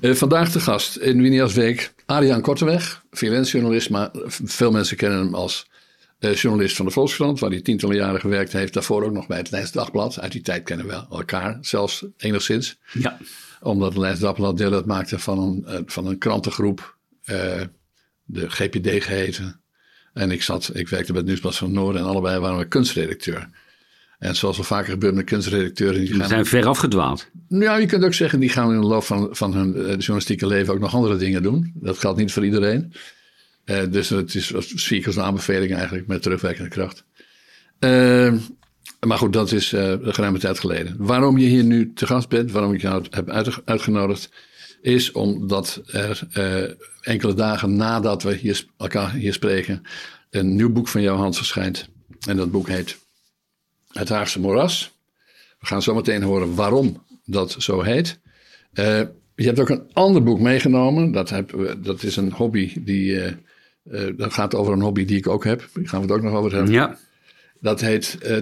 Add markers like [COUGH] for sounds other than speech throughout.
Eh, vandaag de gast in Winias Week, Adriaan Korteweg, freelance journalist, maar veel mensen kennen hem als eh, journalist van de Volkskrant, waar hij tientallen jaren gewerkt heeft. Daarvoor ook nog bij het Leids Dagblad. Uit die tijd kennen we elkaar, zelfs enigszins. Ja. Omdat het Leids Dagblad deel uitmaakte van een, eh, van een krantengroep, de GPD geheten. En ik, zat, ik werkte bij het Nieuwsblad van Noorden en allebei waren we kunstredacteur. En zoals al vaker gebeurt met kunstredacteuren. Die gaan, zijn ver afgedwaald. nou, je kunt ook zeggen, die gaan in de loop van, van hun eh, journalistieke leven ook nog andere dingen doen. Dat geldt niet voor iedereen. Eh, dus het is zie ik als een aanbeveling eigenlijk met terugwerkende kracht. Eh, maar goed, dat is eh een geruime tijd geleden. Waarom je hier nu te gast bent, waarom ik jou heb uit- uitgenodigd, is omdat er enkele dagen nadat we hier, elkaar hier spreken, een nieuw boek van jouw hand verschijnt. En dat boek heet Het Haagse Moeras. We gaan zo meteen horen waarom dat zo heet. Eh, je hebt ook een ander boek meegenomen. Dat, heb, dat is een hobby die. eh, eh, dat gaat over een hobby die ik ook heb. Daar gaan we het ook nog over hebben. Ja. Dat heet eh,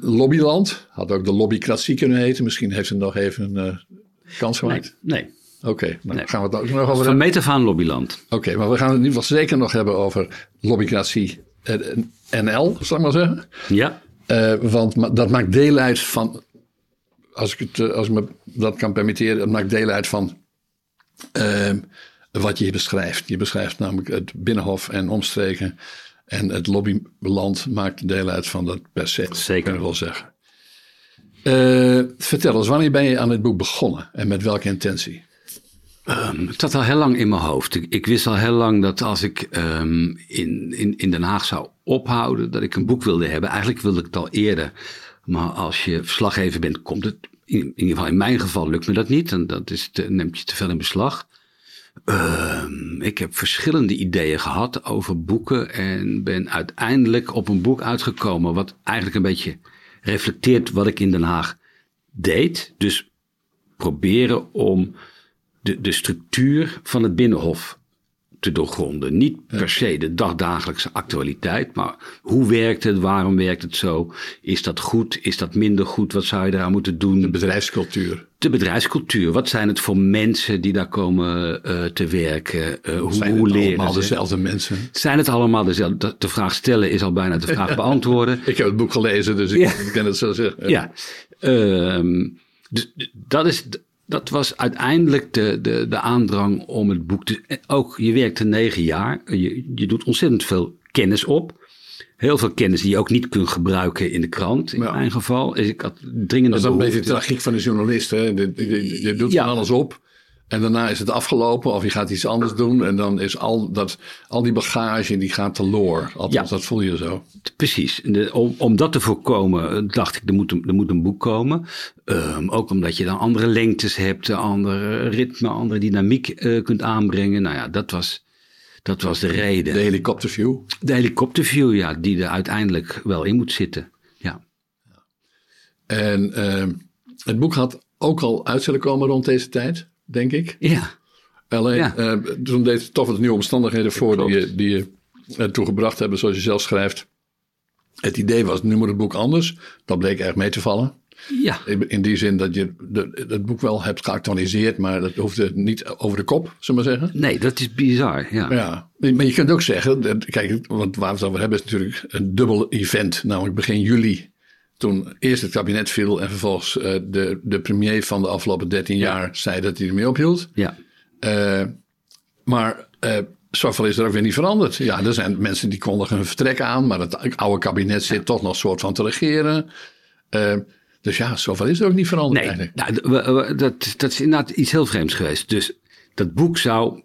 Lobbyland. Had ook de Lobbycratie kunnen heten. Misschien heeft het nog even een eh, kans gemaakt. nee. Oké, nou Nee. gaan we het ook nog over Van hebben. meet af aan Lobbyland. Oké, maar we gaan het in ieder geval zeker nog hebben over Lobbycratie eh, NL, zal ik maar zeggen. Ja. Eh, want dat maakt deel uit van, als ik, het, eh, als ik me dat kan permitteren, dat maakt deel uit van ehm, wat je hier beschrijft. Je beschrijft namelijk het Binnenhof en omstreken. En het lobbyland maakt deel uit van dat per se. Zeker. Kunnen we wel zeggen. Eh, vertel eens, wanneer ben je aan dit boek begonnen en met welke intentie? Ehm, het zat al heel lang in mijn hoofd. Ik, ik wist al heel lang dat als ik ehm, in, in, in Den Haag zou ophouden, dat ik een boek wilde hebben. Eigenlijk wilde ik het al eerder. Maar als je verslaggever bent, komt het. In, ieder geval in mijn geval lukt me dat niet. En dat is neemt je te veel in beslag. Ehm, ik heb verschillende ideeën gehad over boeken. En ben uiteindelijk op een boek uitgekomen. wat eigenlijk een beetje reflecteert wat ik in Den Haag deed. Dus proberen om de, de structuur van het Binnenhof te doorgronden. Niet per se de dagdagelijkse actualiteit, maar hoe werkt het, waarom werkt het zo? Is dat goed, is dat minder goed, wat zou je eraan moeten doen? De bedrijfscultuur. De bedrijfscultuur, wat zijn het voor mensen die daar komen eh, te werken? Eh, hoe Zijn hoe het leren allemaal ze? dezelfde mensen? Zijn het allemaal dezelfde? De- vraag stellen is al bijna de vraag [LAUGHS] beantwoorden. Ik heb het boek gelezen, dus ik, Ja. [LAUGHS] ik kan het zo zeggen. Ja, Ehm, dus dat, is, dat was uiteindelijk de, de, de aandrang om het boek te. Ook je werkt er negen jaar, je, je doet ontzettend veel kennis op. Heel veel kennis die je ook niet kunt gebruiken in de krant, in Ja. mijn geval. Dus ik had dringende Dat is dan een beetje de tragiek van de journalist. Hè? Je, doet Ja. alles op. En daarna is het afgelopen of je gaat iets anders doen. En dan is al, dat, al die bagage die gaat teloor. Althans, Ja. dat voel je zo. Precies. De- om, om dat te voorkomen, eh, dacht ik, er moet een, er moet een boek komen. Ehm, ook omdat je dan andere lengtes hebt, een andere ritme, andere dynamiek eh, kunt aanbrengen. Nou ja, dat was, dat was de reden. De helikopterview. De helikopterview, ja, die er uiteindelijk wel in moet zitten. Ja, En ehm, het boek had ook al uit zullen komen rond deze tijd, denk ik. ja, Alleen, Ja. eh, toen deed het toch wat nieuwe omstandigheden voor die, je- die je ertoe gebracht hebben, zoals je zelf schrijft. Het idee was, nu moet het boek anders. Dat bleek erg mee te vallen. ja, In die zin dat je de, het boek wel hebt geactualiseerd, maar dat hoefde niet over de kop, zullen we maar zeggen. nee, dat is bizar. Ja, Ja, maar je kunt ook zeggen, kijk, want waar we het over hebben is natuurlijk een dubbel event. Namelijk begin juli, toen eerst het kabinet viel en vervolgens eh, de, de premier van de afgelopen 13 jaar zei dat hij ermee ophield. ja, Eh, maar eh, zoveel is er ook weer niet veranderd. Ja, er zijn mensen die kondigen hun vertrek aan, maar het oude kabinet zit toch nog soort van te regeren. Dus ja, zoveel is er ook niet veranderd Nee, eigenlijk. nou, dat, dat is inderdaad iets heel vreemds geweest. Dus dat boek zou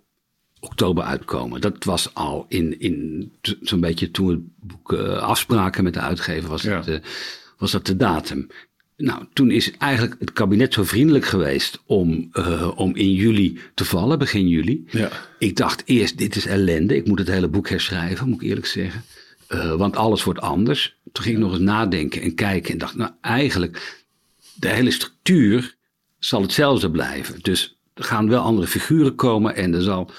oktober uitkomen. Dat was al in, in zo'n beetje toen we het boek afspraken met de uitgever, was, Ja. het, was dat de datum. Nou, toen is eigenlijk het kabinet zo vriendelijk geweest om, eh, om in juli te vallen, begin juli. Ja. Ik dacht eerst, dit is ellende. Ik moet het hele boek herschrijven, moet ik eerlijk zeggen. Eh, want alles wordt anders. Toen ging ik nog eens nadenken en kijken en dacht, nou eigenlijk, de hele structuur zal hetzelfde blijven. Dus er gaan wel andere figuren komen en er zal,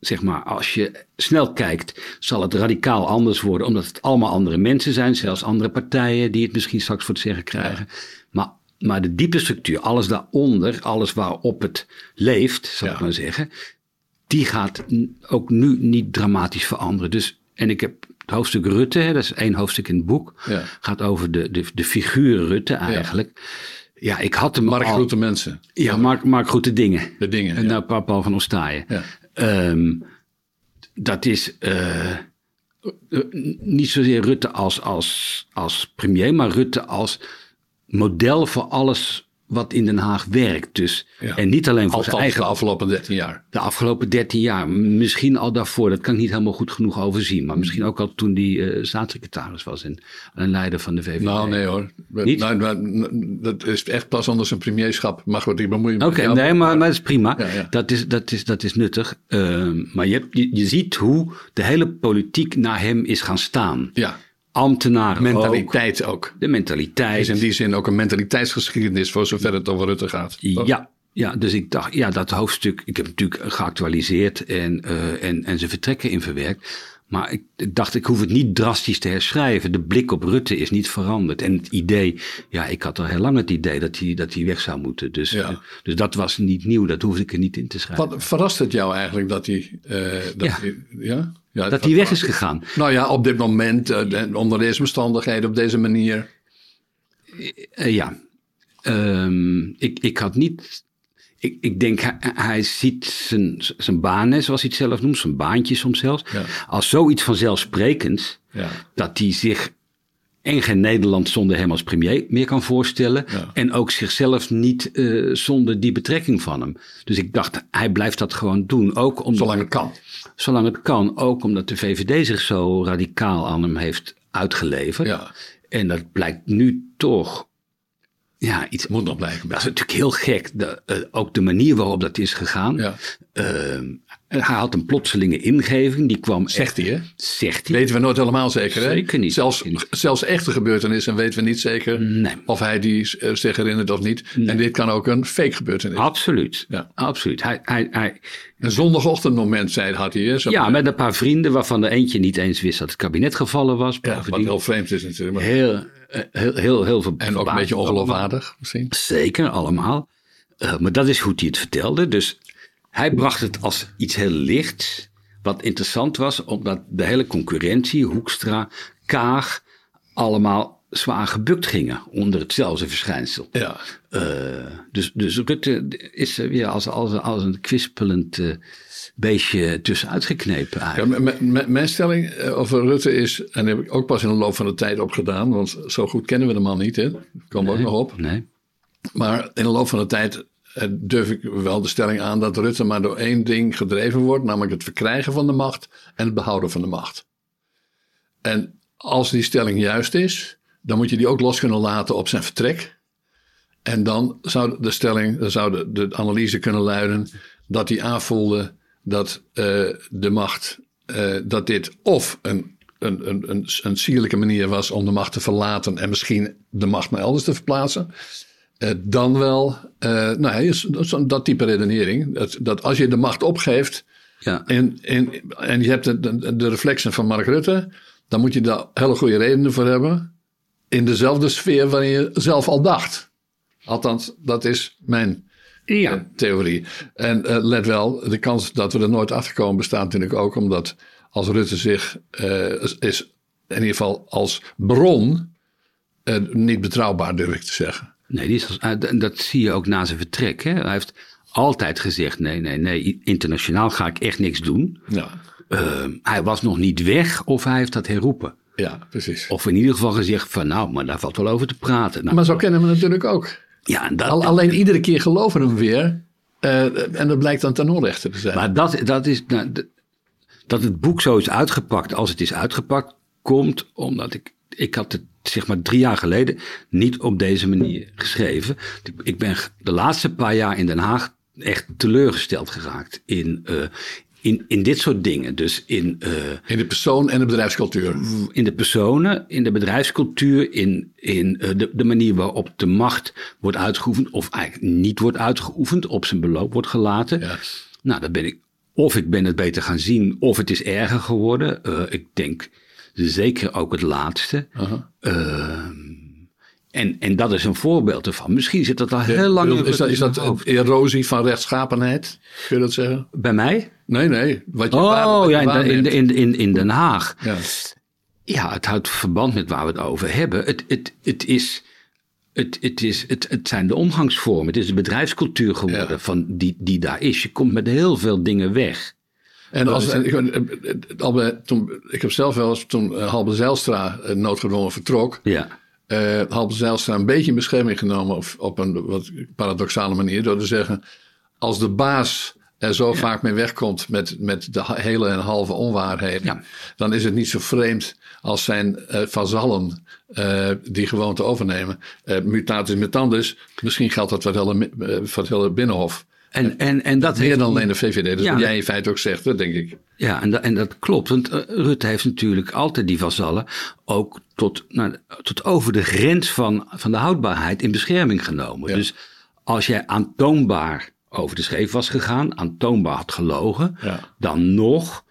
zeg maar, als je snel kijkt, zal het radicaal anders worden, omdat het allemaal andere mensen zijn, zelfs andere partijen die het misschien straks voor het zeggen krijgen. Maar maar de diepe structuur, alles daaronder, alles waarop het leeft, zal Ja. ik maar zeggen, die gaat ook nu niet dramatisch veranderen. Dus, en ik heb het hoofdstuk Rutte, hè, dat is één hoofdstuk in het boek, Ja. gaat over de, de, de figuur Rutte eigenlijk. Ja, ik had hem Mark al... groete mensen. Ja, Mark, Mark Groete Dingen. De dingen. En ja. nou, Paul van Ostaaien. Ja. Ehm, dat is eh, eh, niet zozeer Rutte als, als, als premier, maar Rutte als model voor alles wat in Den Haag werkt. Dus, Ja. En niet alleen voor zijn eigen de afgelopen 13 jaar. de afgelopen 13 jaar. Misschien al daarvoor, dat kan ik niet helemaal goed genoeg overzien. Maar misschien ook al toen die eh, staatssecretaris was en, en leider van de VVD. Nou, nee hoor. Niet? Nou, nou, dat is echt pas onder zijn premierschap. Maar goed, ik bemoei me Oké, nee, maar, maar dat is prima. Ja, ja. Dat, is, dat, is, dat is nuttig. Ehm, maar je, hebt- je, je ziet hoe de hele politiek naar hem is gaan staan. Ja, Ambtenaren mentaliteit ook. De mentaliteit. is in die zin ook een mentaliteitsgeschiedenis voor zover het over Rutte gaat. toch? Ja, ja, dus ik dacht, ja, dat hoofdstuk, ik heb natuurlijk geactualiseerd en, eh, en, en zijn vertrekken in verwerkt. Maar ik, ik dacht, ik hoef het niet drastisch te herschrijven. De blik op Rutte is niet veranderd. En het idee, ja, ik had al heel lang het idee dat hij, dat hij weg zou moeten. Dus, Ja. dus dat was niet nieuw, dat hoefde ik er niet in te schrijven. Wat verrast het jou eigenlijk dat hij. eh, dat Ja. hij ja? Ja, dat hij weg is gegaan. Nou ja, op dit moment, eh, onder deze omstandigheden, op deze manier. Eh, ja, Ehm, ik, ik had niet. Ik, ik denk, hij, hij ziet zijn, zijn banen, zoals hij het zelf noemt, zijn baantje soms zelfs, Ja. als zoiets vanzelfsprekends. Ja. dat hij zich en geen Nederland zonder hem als premier meer kan voorstellen. Ja. En ook zichzelf niet eh, zonder die betrekking van hem. Dus ik dacht, hij blijft dat gewoon doen. Ook omdat, Zolang het kan. zolang het kan. Ook omdat de VVD zich zo radicaal aan hem heeft uitgeleverd. Ja. En dat blijkt nu toch. Ja, iets. Moet nog blijken. Dat is natuurlijk heel gek. De, eh, ook de manier waarop dat is gegaan. Ja. Ehm, hij had een plotselinge ingeving. Die kwam. Zegt echt- hij, hè? Zegt hij. Weten we nooit helemaal zeker, hè? Zeker niet, Zelfs, zeker niet. zelfs echte gebeurtenissen weten we niet zeker Nee. of hij die eh, zich herinnert of niet. En dit kan ook een fake gebeurtenis. Absoluut. Ja. Absoluut. Hij, hij, hij, Een zondagochtendmoment, zei had hij. Hè? Zo- ja, met een paar vrienden waarvan er eentje niet eens wist dat het kabinet gevallen was. Ja, wat heel vreemd is natuurlijk. maar- heel, heel, heel, heel veel en ook een beetje ongeloofwaardig misschien. Zeker, allemaal. Eh, maar dat is hoe hij het vertelde. Dus hij bracht het als iets heel lichts. Wat interessant was, omdat de hele concurrentie, Hoekstra, Kaag, allemaal zwaar gebukt gingen onder hetzelfde verschijnsel. Ja. Eh, dus, dus Rutte is er weer als, als, als een kwispelend eh, beestje tussenuit geknepen Ja, mijn stelling eh, over Rutte is, en die heb ik ook pas in de loop van de tijd opgedaan, want zo goed kennen we de man niet, hè? We ook nog op. Nee. Maar in de loop van de tijd durf ik wel de stelling aan dat Rutte maar door één ding gedreven wordt, namelijk het verkrijgen van de macht en het behouden van de macht. En als die stelling juist is, dan moet je die ook los kunnen laten op zijn vertrek. En dan zou de stelling, dan zou de, de analyse kunnen luiden dat hij aanvoelde dat eh, de macht, eh, dat dit of een, een, een, een, een sierlijke manier was om de macht te verlaten en misschien de macht naar elders te verplaatsen. Eh, dan wel, nou, dat type redenering. Dat, dat als je de macht opgeeft Ja. en, en, en je hebt de, de, de reflexen van Mark Rutte, dan moet je daar hele goede redenen voor hebben. In dezelfde sfeer waarin je zelf al dacht. Althans, dat is mijn Ja. eh, theorie. En eh, let wel, de kans dat we er nooit achter komen bestaat natuurlijk ook omdat als Rutte zich eh, is, in ieder geval als bron niet betrouwbaar, durf ik te zeggen. Nee, die is als, dat zie je ook na zijn vertrek. Hè? Hij heeft altijd gezegd: nee, nee, nee, internationaal ga ik echt niks doen. Ja, Eh, hij was nog niet weg of hij heeft dat herroepen. Ja precies. Of in ieder geval gezegd van nou, maar daar valt wel over te praten. Nou, Maar zo kennen we natuurlijk ook. ja, en dat, Al, alleen iedere keer geloven we hem weer. eh, en dat blijkt dan ten onrechte te zijn. maar dat, dat is, nou, dat het boek zo is uitgepakt als het is uitgepakt, komt omdat ik, ik had het zeg maar drie jaar geleden niet op deze manier geschreven. Ik- Ik ben de laatste paar jaar in Den Haag echt teleurgesteld geraakt in, eh, in, in dit soort dingen. Dus in, eh, in de persoon en de bedrijfscultuur. in de personen, in de bedrijfscultuur, in, in eh, de, de manier waarop de macht wordt uitgeoefend, of eigenlijk niet wordt uitgeoefend, op zijn beloop wordt gelaten. Ja. Nou, dan ben ik, of ik ben het beter gaan zien, of het is erger geworden. Eh, ik denk zeker ook het laatste. Aha. En, en dat is een voorbeeld ervan. Misschien zit dat al heel lang in Is dat, is dat erosie van rechtschapenheid? Kun je dat zeggen? Bij mij? Nee, nee. Wat je Oh ja, in, in, in, in, Den Haag. Ja. Ja, het houdt verband met waar we het over hebben. Het, het, het, is, het, het, is, het, het zijn de omgangsvormen. Het is de bedrijfscultuur geworden Ja. van die, die daar is. Je komt met heel veel dingen weg. En als, en ik, toen, ik heb zelf wel eens, toen eh, Halbe Zijlstra eh, noodgedwongen vertrok, Ja, eh Halbe Zijlstra een beetje in bescherming genomen op, op een wat paradoxale manier. Door te zeggen, als de baas er zo vaak mee wegkomt met, met de hele en halve onwaarheden, Ja. dan is het niet zo vreemd als zijn eh vazallen eh, die gewoonte overnemen. Eh mutatis mutandis, misschien geldt dat voor het hele, voor het hele Binnenhof. En, en, en dat Meer heeft- dan alleen de VVD. Dus Ja. wat jij in feite ook zegt, dat denk ik. Ja, en dat, en dat klopt. Want eh, Rutte heeft natuurlijk altijd die vazallen ook tot, nou, tot over de grens van, van de houdbaarheid in bescherming genomen. Ja. Dus als jij aantoonbaar over de scheef was gegaan, aantoonbaar had gelogen, Ja. dan nog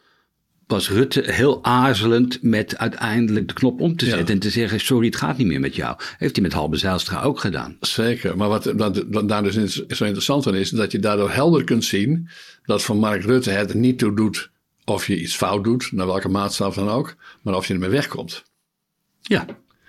was Rutte heel aarzelend met uiteindelijk de knop om te Ja. zetten en te zeggen: Sorry, het gaat niet meer met jou. Heeft hij met Halbe Zijlstra ook gedaan. Zeker, maar wat, wat, wat daar dus zo interessant aan is, dat je daardoor helder kunt zien dat voor Mark Rutte het niet toe doet of je iets fout doet, naar welke maatstaf dan ook, maar of je ermee wegkomt. Ja,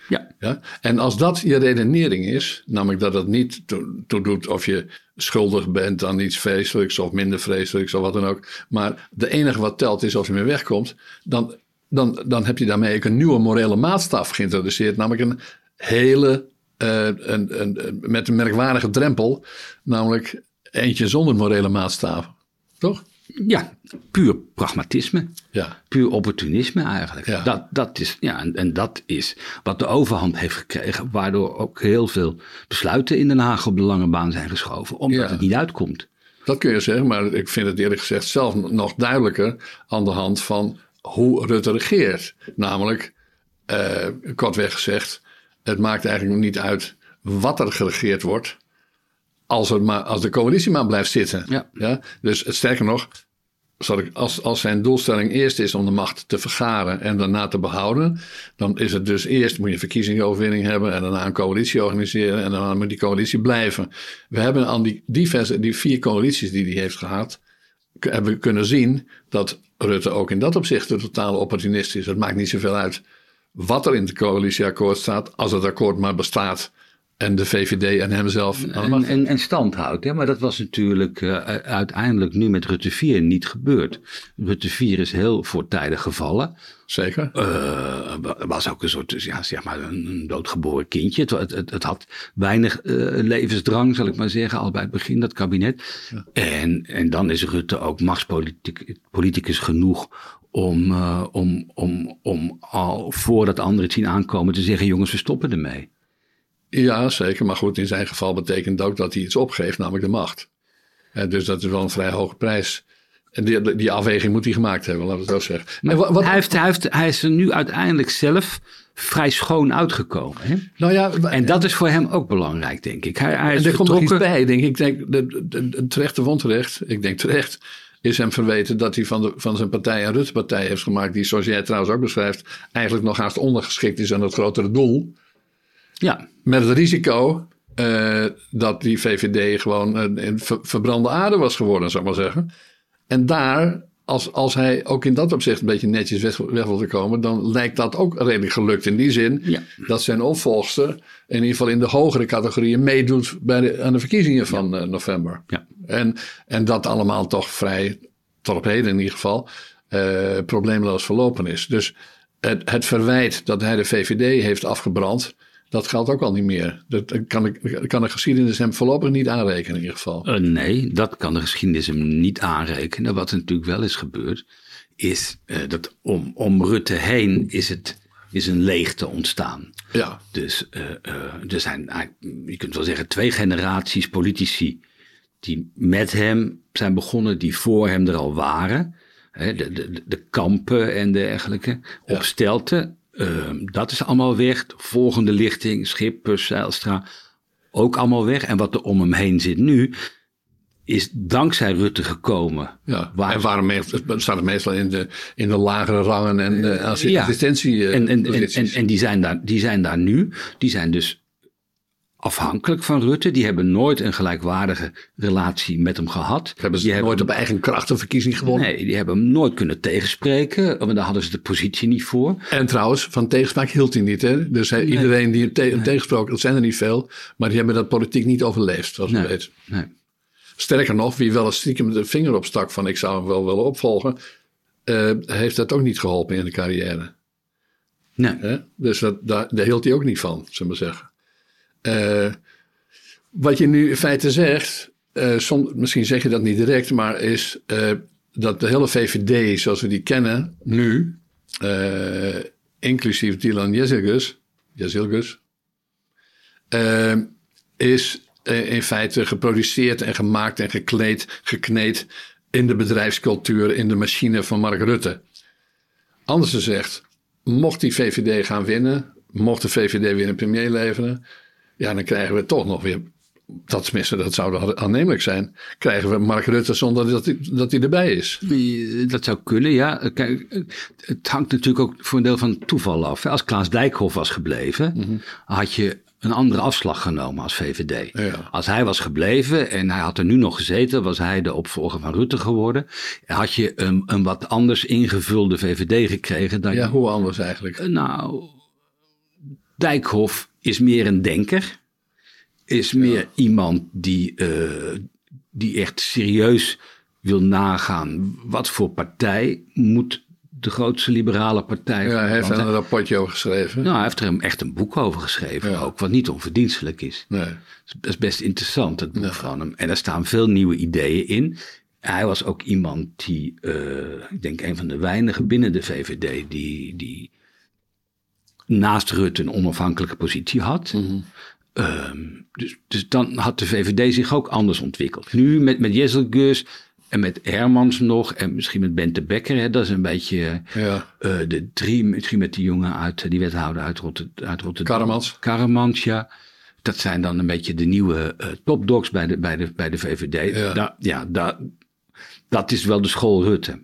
ja. Ja? En als dat je redenering is, namelijk dat het niet toe, doet of je schuldig bent aan iets vreselijks of minder vreselijks of wat dan ook, maar de enige wat telt is of je ermee wegkomt, dan, dan, dan heb je daarmee een nieuwe morele maatstaf geïntroduceerd, namelijk een hele, eh, een, een, met een merkwaardige drempel, namelijk eentje zonder morele maatstaven. Toch? Ja, puur pragmatisme. Ja. Puur opportunisme eigenlijk. Ja. Dat, dat is, ja, en, en dat is wat de overhand heeft gekregen, waardoor ook heel veel besluiten in Den Haag op de lange baan zijn geschoven, omdat Ja. het niet uitkomt. Dat kun je zeggen, maar ik vind het eerlijk gezegd zelf nog duidelijker aan de hand van hoe Rutte regeert. Namelijk, eh, kortweg gezegd, het maakt eigenlijk niet uit wat er geregeerd wordt, als, er maar, als de coalitie maar blijft zitten. Ja. Dus het, sterker nog, als, als zijn doelstelling eerst is om de macht te vergaren en daarna te behouden, dan is het dus eerst moet je een verkiezingsoverwinning hebben en daarna een coalitie organiseren en daarna moet die coalitie blijven. We hebben aan die diverse, die vier coalities die hij heeft gehad, hebben we kunnen zien dat Rutte ook in dat opzicht een totale opportunist is. Het maakt niet zoveel uit wat er in het coalitieakkoord staat, als het akkoord maar bestaat en de VVD en hemzelf En, en, en stand houdt. Hè? Maar dat was natuurlijk eh, uiteindelijk nu met Rutte 4 niet gebeurd. Rutte 4 is heel voortijdig gevallen. Zeker. Eh, was ook een soort, ja, zeg maar, een doodgeboren kindje. Het, het, het, het had weinig eh, levensdrang, zal ik maar zeggen, al bij het begin, dat kabinet. En, en dan is Rutte ook machtspoliticus genoeg om, om, om, om al voordat anderen het zien aankomen te zeggen, jongens, we stoppen ermee. Ja, zeker. Maar goed, in zijn geval betekent ook dat hij iets opgeeft, namelijk de macht. Dus dat is wel een vrij hoge prijs. En die, die afweging moet hij gemaakt hebben, laten we het zo zeggen. Maar En wat, hij, heeft, hij, heeft, hij is er nu uiteindelijk zelf vrij schoon uitgekomen. Hè? nou ja, En dat is voor hem ook belangrijk, denk ik. Hij, hij is en er komt nog iets bij, denk ik. Ik denk, de, de, de, terecht of onterecht, ik denk terecht, is hem verweten dat hij van, de, van zijn partij een Rutte-partij heeft gemaakt, die, zoals jij trouwens ook beschrijft, eigenlijk nog haast ondergeschikt is aan het grotere doel. Ja, Met het risico eh, dat die VVD gewoon een, een ver- verbrande aarde was geworden, zou ik maar zeggen. En daar, als, als hij ook in dat opzicht een beetje netjes weg, weg wil komen, dan lijkt dat ook redelijk gelukt. In die zin Ja. dat zijn opvolgster in ieder geval in de hogere categorieën meedoet bij de, aan de verkiezingen van eh, november. Ja. En, en dat allemaal toch vrij, tot op heden in ieder geval, eh, probleemloos verlopen is. Dus het, het verwijt dat hij de VVD heeft afgebrand, dat geldt ook al niet meer. Dat kan, ik, kan de geschiedenis hem voorlopig niet aanrekenen in ieder geval. Eh, nee, dat kan de geschiedenis hem niet aanrekenen. Wat er natuurlijk wel is gebeurd, is eh, dat om, om Rutte heen is, het, is een leegte ontstaan. Ja, Dus eh, eh, er zijn, je kunt wel zeggen, twee generaties politici die met hem zijn begonnen, die voor hem er al waren. De, de, de kampen en dergelijke. Ja. Op Stelten, eh, dat is allemaal weg. De volgende lichting, Schippers, Zijlstra, ook allemaal weg. En wat er om hem heen zit nu, is dankzij Rutte gekomen. ja. Waar- en waarom staat het meestal in de, in de lagere rangen en uh, Ja. assistentie. eh, En, en, en, en die, zijn daar, die zijn daar nu. Die zijn dus afhankelijk van Rutte. Die hebben nooit een gelijkwaardige relatie met hem gehad. Hebben ze die nooit op eigen kracht een verkiezing gewonnen? Nee, die hebben hem nooit kunnen tegenspreken. Want daar hadden ze de positie niet voor. En trouwens, van tegenspraak hield hij niet. Hè? Dus hij, iedereen die hem te tegensproken, dat zijn er niet veel. Maar die hebben dat politiek niet overleefd, zoals Nee. weet. Nee. Sterker nog, wie wel eens stiekem de vinger opstak van ik zou hem wel willen opvolgen, eh, heeft dat ook niet geholpen in de carrière. Nee. Hè? Dus dat, daar, daar hield hij ook niet van, zullen we maar zeggen. Eh, wat je nu in feite zegt, eh, misschien zeg je dat niet direct, maar is eh, dat de hele VVD zoals we die kennen nu, inclusief Dylan Jezilgus, Jezilgus, is in feite geproduceerd en gemaakt en gekleed, gekneed in de bedrijfscultuur, in de machine van Mark Rutte. Anders gezegd, mocht die VVD gaan winnen, mocht de VVD weer een premier leveren, ja, dan krijgen we toch nog weer, dat tenminste, dat zou aannemelijk zijn, krijgen we Mark Rutte zonder dat hij, dat hij erbij is. Dat zou kunnen, ja. Kijk, het hangt natuurlijk ook voor een deel van toeval af. Als Klaas Dijkhoff was gebleven, had je een andere afslag genomen als VVD. Ja. Als hij was gebleven en hij had er nu nog gezeten, was hij de opvolger van Rutte geworden. Had je een, een wat anders ingevulde VVD gekregen dan Ja, hoe anders eigenlijk? Nou, Dijkhoff is meer een denker. Is meer iemand die, eh, die echt serieus wil nagaan. Wat voor partij moet de grootste liberale partij Ja, hij heeft er een rapportje over geschreven. Nou, hij heeft er echt een boek over geschreven Ja. ook. Wat niet onverdienstelijk is. Nee. Dat is best interessant, het boek van hem. En daar staan veel nieuwe ideeën in. Hij was ook iemand die, eh, ik denk een van de weinigen binnen de VVD, die, die naast Rutte een onafhankelijke positie had. Ehm, dus, dus dan had de VVD zich ook anders ontwikkeld. Nu met, met Jezelgus en met Hermans nog en misschien met Bente Bekker. Hè, dat is een beetje Ja. eh, de drie, misschien met die jongen uit, die wethouder uit, uit Rotterdam. Karremans. Karremans, ja. Dat zijn dan een beetje de nieuwe eh, topdogs bij de, bij de, bij de VVD. Ja. Da- ja, da- dat is wel de school Rutte.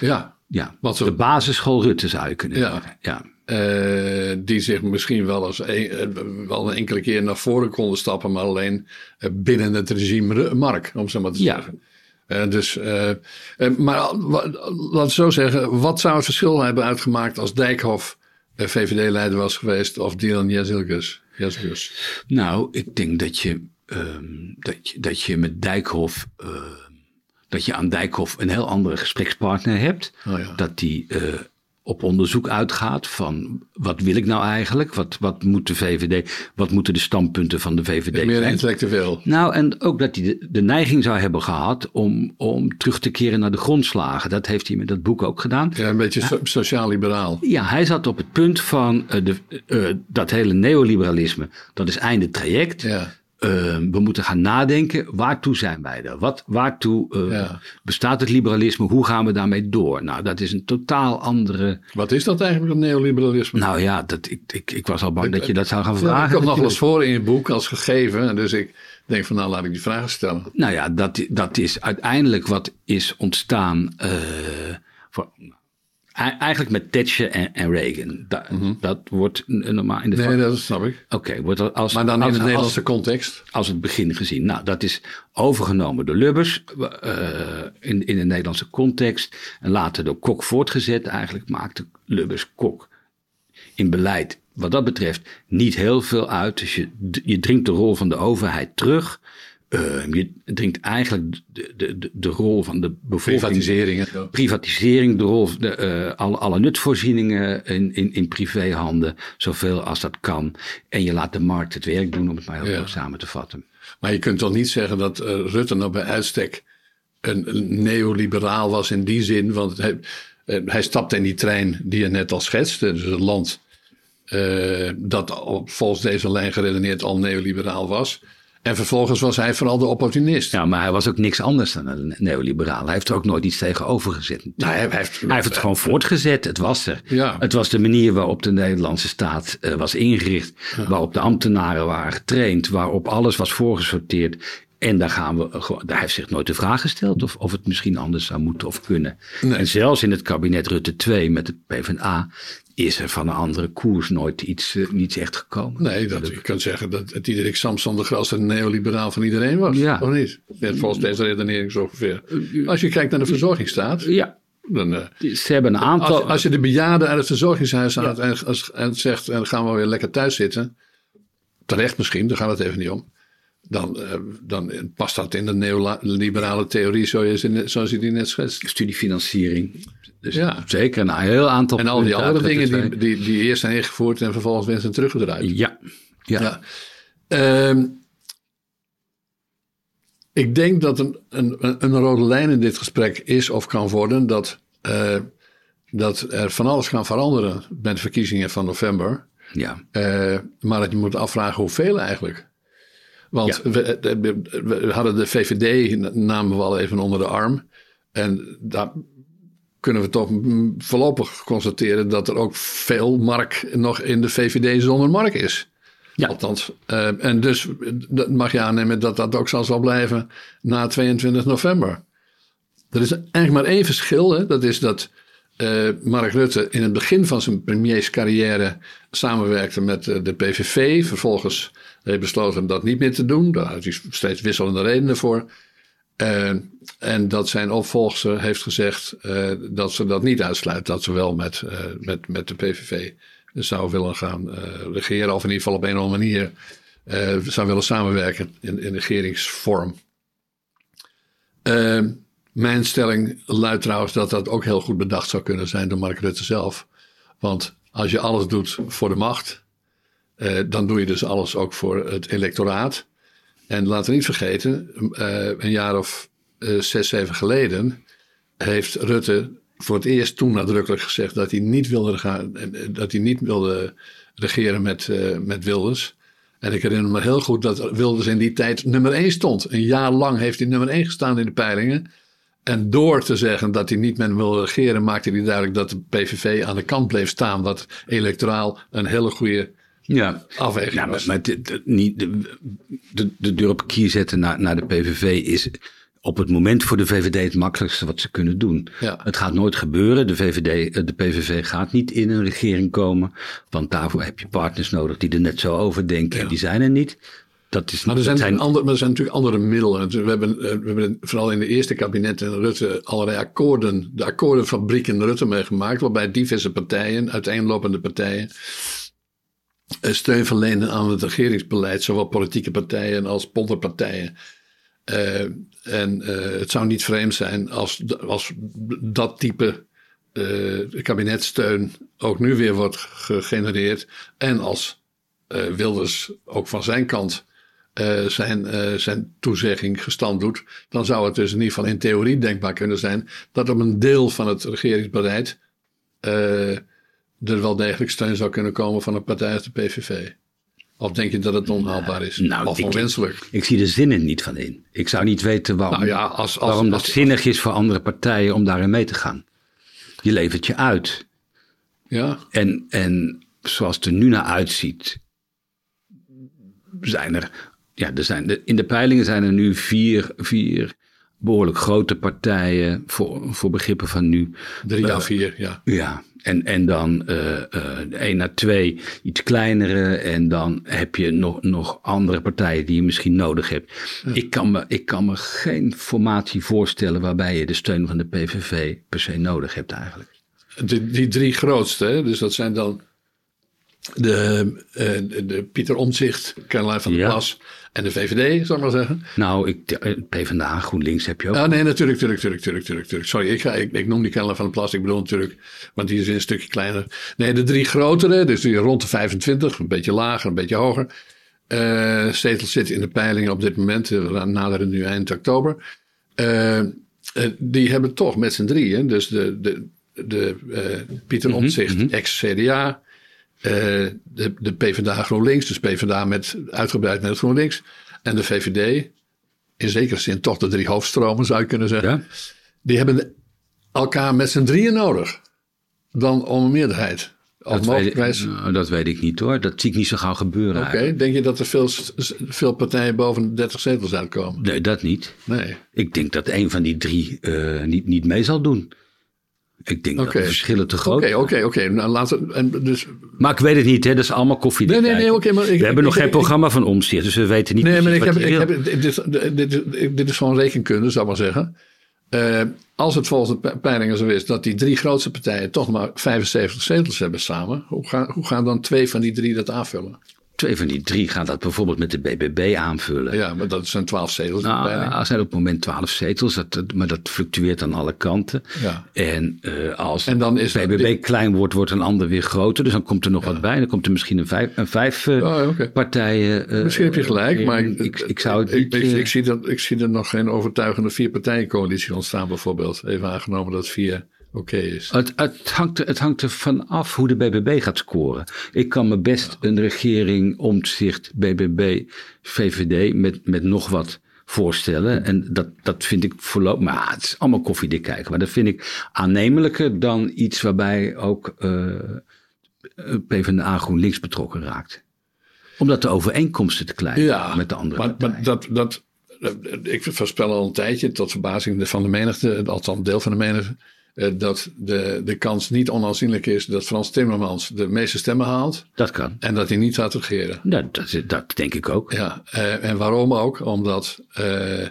Ja. Ja, Wat zo- de basisschool Rutte zou je kunnen Ja. zeggen. Ja. Eh, die zich misschien wel eens een, eh, wel een enkele keer naar voren konden stappen, maar alleen eh, binnen het regime Mark, om zo maar te Ja. zeggen. Dus, maar laat ik zo zeggen, wat zou het verschil hebben uitgemaakt als Dijkhoff VVD-leider was geweest of Dylan? Jezilgus. Nou, ik denk dat je, ehm, dat je, dat je met Dijkhoff, dat je aan Dijkhoff een heel andere gesprekspartner hebt. Oh ja. Dat die op onderzoek uitgaat van wat wil ik nou eigenlijk? Wat, wat moet de VVD, wat moeten de standpunten van de VVD Meer zijn? intellectueel. Nou, en ook dat hij de, de neiging zou hebben gehad om, om terug te keren naar de grondslagen. Dat heeft hij met dat boek ook gedaan. Ja, een beetje so- sociaal-liberaal. Ja, hij zat op het punt van eh, de, eh, dat hele neoliberalisme, dat is einde traject. Ja. Eh, we moeten gaan nadenken, waartoe zijn wij er? Wat, waartoe eh, Ja. bestaat het liberalisme? Hoe gaan we daarmee door? Nou, dat is een totaal andere... Wat is dat eigenlijk, het neoliberalisme? Nou ja, dat, ik, ik, ik was al bang dat je dat zou gaan Ja, vragen. dat komt nog wel eens voor in je boek als gegeven. Dus ik denk van nou laat ik die vragen stellen. Nou ja, dat, dat is uiteindelijk wat is ontstaan. eh, voor, eigenlijk met Thatcher en, en Reagan. Da- Dat wordt normaal in de. Mhm. Nee, dat snap ik. Oké, wordt er als, Maar dan in als- Nederlandse context. als het begin gezien. Nou, dat is overgenomen door Lubbers eh, in, in de Nederlandse context. En later door Kok voortgezet. Eigenlijk maakte Lubbers Kok in beleid wat dat betreft niet heel veel uit. Dus je, je dringt de rol van de overheid terug. Eh, je dringt eigenlijk de, de, de, rol van de bevolking Privatiseringen. privatisering, de rol, de, eh, alle, alle nutvoorzieningen in, in, in privéhanden, zoveel als dat kan. En je laat de markt het werk doen, om het maar heel Ja. kort samen te vatten. Maar je kunt toch niet zeggen dat eh, Rutte nou bij uitstek een, een neoliberaal was in die zin. Want hij, eh, hij stapte in die trein die je net al schetste. Dus een land dat volgens deze lijn geredeneerd al neoliberaal was. En vervolgens was hij vooral de opportunist. Ja, maar hij was ook niks anders dan een neoliberaal. Hij heeft er ook nooit iets tegenover gezet. Nou, hij, hij heeft, Hij heeft het gewoon voortgezet. Het was er. Ja. Het was de manier waarop de Nederlandse staat eh, was ingericht. Waarop de ambtenaren waren getraind. Waarop alles was voorgesorteerd. En daar gaan we. Daar heeft zich nooit de vraag gesteld of, of het misschien anders zou moeten of kunnen. Nee. En zelfs in het kabinet Rutte 2 met de PvdA is er van een andere koers nooit iets, uh, niets echt gekomen. Nee, dat, je kunt zeggen dat het Diederik Samson de grootste neoliberaal van iedereen was. Ja. Of niet? Net volgens deze redenering zo ongeveer. Als je kijkt naar de verzorgingsstaat. Ja. Dan, uh, Ze hebben een aantal... Als, als, je de bejaarden uit het verzorgingshuis haalt en, en, zegt... en dan gaan we weer lekker thuis zitten... terecht misschien, daar gaat het even niet om... Dan, uh, dan past dat in de neoliberale theorie zoals je, zoals je die net schetst. Studiefinanciering. Dus ja. zeker een heel aantal En al die andere dingen die, die, die eerst zijn ingevoerd en vervolgens weer zijn teruggedraaid. Ja. ja. ja. Um, ik denk dat een, een, een rode lijn in dit gesprek is of kan worden dat, uh, dat er van alles kan veranderen met de verkiezingen van november. Ja. Uh, maar dat je moet afvragen hoeveel eigenlijk. Want ja. we, we, we, hadden de VVD, namen we al even onder de arm. En daar kunnen we toch voorlopig constateren dat er ook veel mark nog in de VVD zonder mark is. Ja. Althans. Uh, en dus dat mag je aannemen dat dat ook zal, zal blijven na 22 november. Er is eigenlijk maar één verschil. Hè? Dat is dat uh, Mark Rutte in het begin van zijn premierscarrière samenwerkte met uh, de PVV. Vervolgens heeft besloten dat niet meer te doen. Daar had hij steeds wisselende redenen voor. Uh, en dat zijn opvolger heeft gezegd dat ze dat niet uitsluit. Dat ze wel met, met, met de PVV zou willen gaan regeren. Of in ieder geval op een of andere manier zou willen samenwerken in, in regeringsvorm. Uh, mijn stelling luidt trouwens dat dat ook heel goed bedacht zou kunnen zijn door Mark Rutte zelf. Want als je alles doet voor de macht, dan doe je dus alles ook voor het electoraat. En laten we niet vergeten, een jaar of zes, zeven geleden heeft Rutte voor het eerst toen nadrukkelijk gezegd dat hij niet wilde, gaan, dat hij niet wilde regeren met, uh, met Wilders. En ik herinner me heel goed dat Wilders in die tijd nummer 1 stond. Een jaar lang heeft hij nummer 1 gestaan in de peilingen. En door te zeggen dat hij niet met hem wilde regeren, maakte hij duidelijk dat de PVV aan de kant bleef staan. Wat electoraal een hele goede ja. afweging ja, was. Maar, maar de, niet, de, de, de deur op kier zetten naar, naar de PVV is op het moment voor de VVD het makkelijkste wat ze kunnen doen. Ja. Het gaat nooit gebeuren. De, VVD, eh, de PVV gaat niet in een regering komen. Want daarvoor heb je partners nodig die er net zo over denken. En die zijn er niet. Dat is, maar, er zijn, zijn... Andere, maar er zijn natuurlijk andere middelen. We hebben, eh, we hebben vooral in de eerste kabinet in Rutte allerlei akkoorden, de akkoordenfabriek in Rutte meegemaakt, waarbij diverse partijen, uiteenlopende partijen, eh, steun verlenen aan het regeringsbeleid, zowel politieke partijen als polderpartijen. Uh, en uh, het zou niet vreemd zijn als, als dat type uh, kabinetsteun ook nu weer wordt gegenereerd. En als Wilders ook van zijn kant zijn, zijn toezegging gestand doet. Dan zou het dus in ieder geval in theorie denkbaar kunnen zijn dat op een deel van het regeringsbeleid er wel degelijk steun zou kunnen komen van een partij als de PVV. Of denk je dat het onhaalbaar is? Nou, of onwenselijk? Ik, ik, zie de zinnen niet van in. Ik zou niet weten waarom, nou ja, als, als, waarom dat zinnig is voor andere partijen om daarin mee te gaan. Je levert je uit. Ja. En, en zoals het er nu naar uitziet, zijn er, ja, er zijn, in de peilingen zijn er nu vier, vier behoorlijk grote partijen voor, voor begrippen van nu. Drie à vier, ja. Ja, en, en dan uh, uh, één naar twee iets kleinere. En dan heb je nog, nog andere partijen die je misschien nodig hebt. Ik, kan me, ik kan me geen formatie voorstellen waarbij je de steun van de PVV per se nodig hebt eigenlijk. Die, die drie grootste, dus dat zijn dan de, uh, de Pieter Omtzigt, Caroline van der ja. Plas en de VVD, zal ik maar zeggen. Nou, ik, eh, PvdA, GroenLinks heb je ook. Ah, nee, natuurlijk, natuurlijk, natuurlijk, natuurlijk, natuurlijk. Sorry, ik, ga, ik, ik noem die Caroline van der Plas, ik bedoel natuurlijk, want die is een stukje kleiner. Nee, de drie grotere, dus die rond de 25, een beetje lager, een beetje hoger. Uh, zetels zitten in de peilingen op dit moment, we naderen nu eind oktober. Uh, die hebben toch met z'n drieën, dus de, de, de Pieter mhm, Omtzigt, mm -hmm. ex-CDA, uh, de, de PvdA GroenLinks, dus PvdA met, uitgebreid met het GroenLinks. En de VVD, in zekere zin toch de drie hoofdstromen zou je kunnen zeggen. Ja. Die hebben elkaar met z'n drieën nodig. Dan om een meerderheid. Dat weet, nou, dat weet, ik niet hoor. Dat zie ik niet zo gauw gebeuren. Oké, denk je dat er veel, veel partijen boven de 30 zetels uitkomen? Nee, dat niet. Nee. Ik denk dat een van die drie uh, niet, niet mee zal doen. Ik denk dat de verschillen te groot Oké, oké, oké. Nou, dus... Maar ik weet het niet, hè? dat is allemaal koffie. Nee, nee, nee, oké. maar we hebben nog geen programma van omzicht, dus we weten niet Nee, maar ik heb, ik heb, dit, dit, dit, is gewoon rekenkunde, zou ik maar zeggen. Uh, als het volgens de peilingen zo is dat die drie grootste partijen toch maar 75 zetels hebben samen, hoe gaan, hoe gaan dan twee van die drie dat aanvullen? Twee van die drie gaan dat bijvoorbeeld met de BBB aanvullen. Ja, maar dat zijn twaalf zetels. Nou, er zijn op het moment twaalf zetels, dat, maar dat fluctueert aan alle kanten. Ja. En uh, als en dan is BBB klein wordt, wordt een ander weer groter. Dus dan komt er nog wat bij. Dan komt er misschien een vijf, een vijf uh, oh, okay. partijen. Uh, misschien heb je gelijk, maar ik, ik, zou het niet, ik, ik, zie dat, ik zie er nog geen overtuigende vier partijencoalitie ontstaan bijvoorbeeld. Even aangenomen dat vier oké is. Het, het, hangt, het hangt er van af hoe de BBB gaat scoren. Ik kan me best een regering omzicht BBB, VVD met, met nog wat voorstellen. En dat, dat vind ik voorlopig, maar het is allemaal koffiedik kijken. Maar dat vind ik aannemelijker dan iets waarbij ook uh, PvdA GroenLinks betrokken raakt. Omdat de overeenkomsten te klein zijn met de andere maar, maar dat, dat, ik voorspel al een tijdje, tot verbazing van de menigte, althans deel van de menigte, dat de, de kans niet onaanzienlijk is dat Frans Timmermans de meeste stemmen haalt. Dat kan. En dat hij niet gaat regeren. Dat, dat, dat denk ik ook. Ja, uh, en waarom ook? Omdat uh,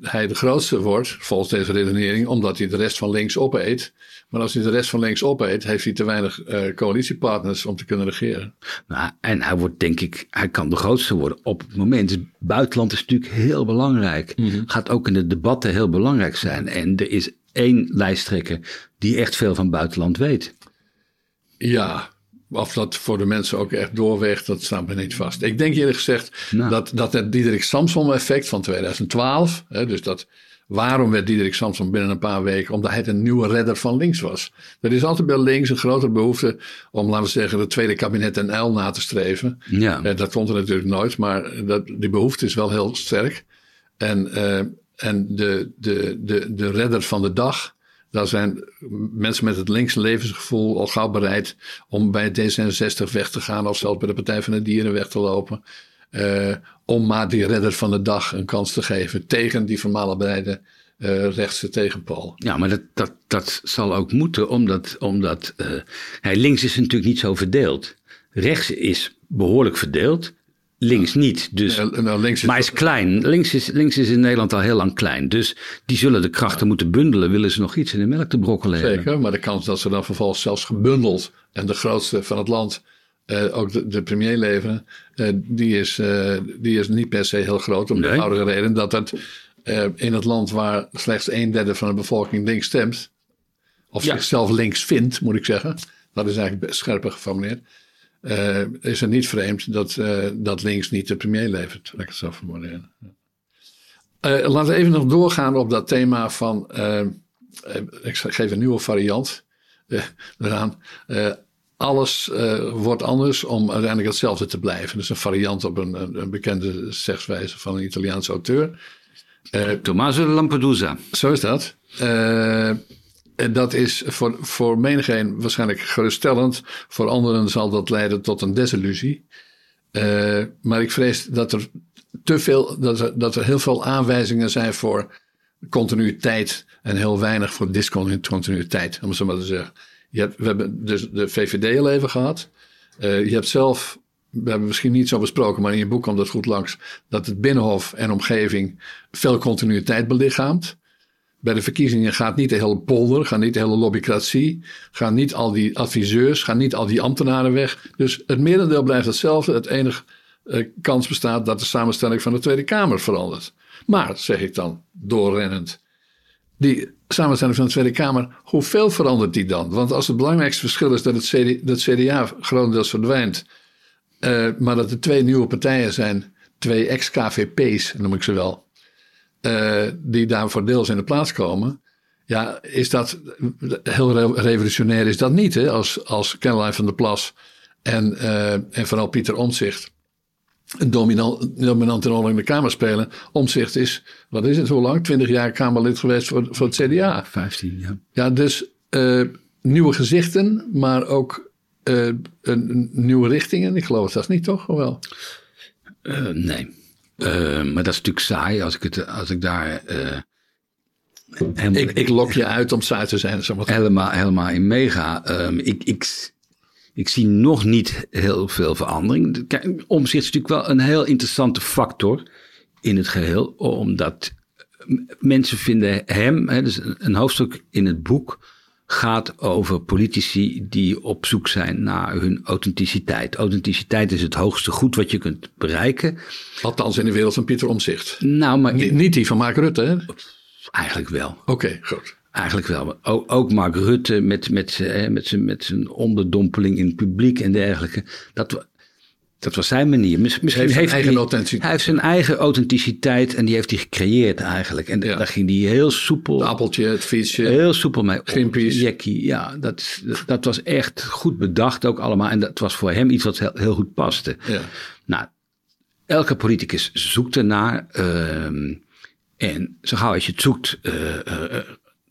hij de grootste wordt, volgens deze redenering, omdat hij de rest van links opeet. Maar als hij de rest van links opeet, heeft hij te weinig coalitiepartners om te kunnen regeren. Nou, en hij wordt, denk ik, hij kan de grootste worden op het moment. Het buitenland is natuurlijk heel belangrijk. Mm -hmm. Gaat ook in de debatten heel belangrijk zijn. En er is één lijsttrekker die echt veel van buitenland weet. Ja, of dat voor de mensen ook echt doorweegt, dat staat me niet vast. Ik denk eerlijk gezegd nou. dat, dat het Diederik Samson effect van 2012, hè, dus dat waarom werd Diederik Samson binnen een paar weken? Omdat hij een nieuwe redder van links was. Er is altijd bij links een grote behoefte om, laten we zeggen, het tweede kabinet en L na te streven. Ja. Eh, dat komt er natuurlijk nooit, maar dat, die behoefte is wel heel sterk. En uh, en de, de, de, de redder van de dag, daar zijn mensen met het linkse levensgevoel al gauw bereid om bij D66 weg te gaan of zelfs bij de Partij van de Dieren weg te lopen. Uh, om maar die redder van de dag een kans te geven tegen die vermalen uh, rechtse tegenpol. Ja, maar dat, dat, dat zal ook moeten, omdat, omdat uh, links is natuurlijk niet zo verdeeld. Rechts is behoorlijk verdeeld. Links niet. Dus, nou, links is maar is klein. Links is, links is in Nederland al heel lang klein. Dus die zullen de krachten moeten bundelen. Willen ze nog iets in de melk te brokkelen Zeker, maar de kans dat ze dan vervolgens zelfs gebundeld en de grootste van het land uh, ook de, de, premier leveren, uh, die, is, uh, die is niet per se heel groot. Om de eenvoudige reden dat het in het land waar slechts een derde van de bevolking links stemt, of zichzelf links vindt, moet ik zeggen. Dat is eigenlijk scherper geformuleerd uh, is het niet vreemd dat, uh, dat links niet de premier levert. Laat ik het zo formuleren. Uh, laten we even nog doorgaan op dat thema van. ik geef een nieuwe variant eraan. alles wordt anders om uiteindelijk hetzelfde te blijven. Dus een variant op een, een bekende zegswijze van een Italiaanse auteur. Tommaso Lampedusa. Zo is dat. En dat is voor, voor menigeen waarschijnlijk geruststellend. Voor anderen zal dat leiden tot een desillusie. Uh, maar ik vrees dat er te veel, dat er, dat er heel veel aanwijzingen zijn voor continuïteit en heel weinig voor discontinuïteit, om het zo maar te zeggen. Je hebt, we hebben dus de VVD al even gehad. Uh, je hebt zelf, we hebben misschien niet zo besproken, maar in je boek komt dat goed langs, dat het Binnenhof en omgeving veel continuïteit belichaamt. Bij de verkiezingen gaat niet de hele polder, gaat niet de hele lobbycratie, gaan niet al die adviseurs, gaan niet al die ambtenaren weg. Dus het merendeel blijft hetzelfde. Het enige uh, kans bestaat dat de samenstelling van de Tweede Kamer verandert. Maar, zeg ik dan, doorrennend, die samenstelling van de Tweede Kamer, hoeveel verandert die dan? Want als het belangrijkste verschil is dat het, CD, dat CDA grotendeels verdwijnt, uh, maar dat er twee nieuwe partijen zijn, twee ex-KVP's noem ik ze wel, uh, die daarvoor deels in de plaats komen. Ja, is dat heel revolutionair? Is dat niet, hè? Als, als Caroline van der Plas en, uh, en vooral Pieter Omtzigt een dominant, dominante rol in de Kamer spelen. Omzicht is, wat is het, hoe lang? Twintig jaar Kamerlid geweest voor, voor het CDA. Vijftien, ja. Ja, dus uh, nieuwe gezichten, maar ook uh, een, een, nieuwe richtingen. Ik geloof dat niet, toch? Of wel? Uh, nee. Uh, maar dat is natuurlijk saai als ik, het, als ik daar uh, helemaal, ik, ik lok je uit om saai te zijn. Helemaal, helemaal in meega. Um, ik, ik, ik zie nog niet heel veel verandering. Omzicht is natuurlijk wel een heel interessante factor in het geheel, omdat mensen vinden hem, hè, dus een hoofdstuk in het boek gaat over politici die op zoek zijn naar hun authenticiteit. Authenticiteit is het hoogste goed wat je kunt bereiken. Althans in de wereld van Pieter Omzicht. Nou, maar... niet die van Mark Rutte, hè? Eigenlijk wel. Oké, goed. Eigenlijk wel. Ook, ook Mark Rutte met, met, met, zijn, met zijn onderdompeling in het publiek en dergelijke. Dat, dat was zijn manier. Misschien heeft, heeft eigen hij, hij heeft zijn eigen authenticiteit en die heeft hij gecreëerd eigenlijk. En daar ging hij heel soepel. Het appeltje, het fietsje. Heel soepel mee. Jackie, ja, dat, dat was echt goed bedacht ook allemaal. En dat was voor hem iets wat heel, heel goed paste. Ja. Nou, elke politicus zoekt ernaar. Uh, en zo gauw als je het zoekt, uh, uh,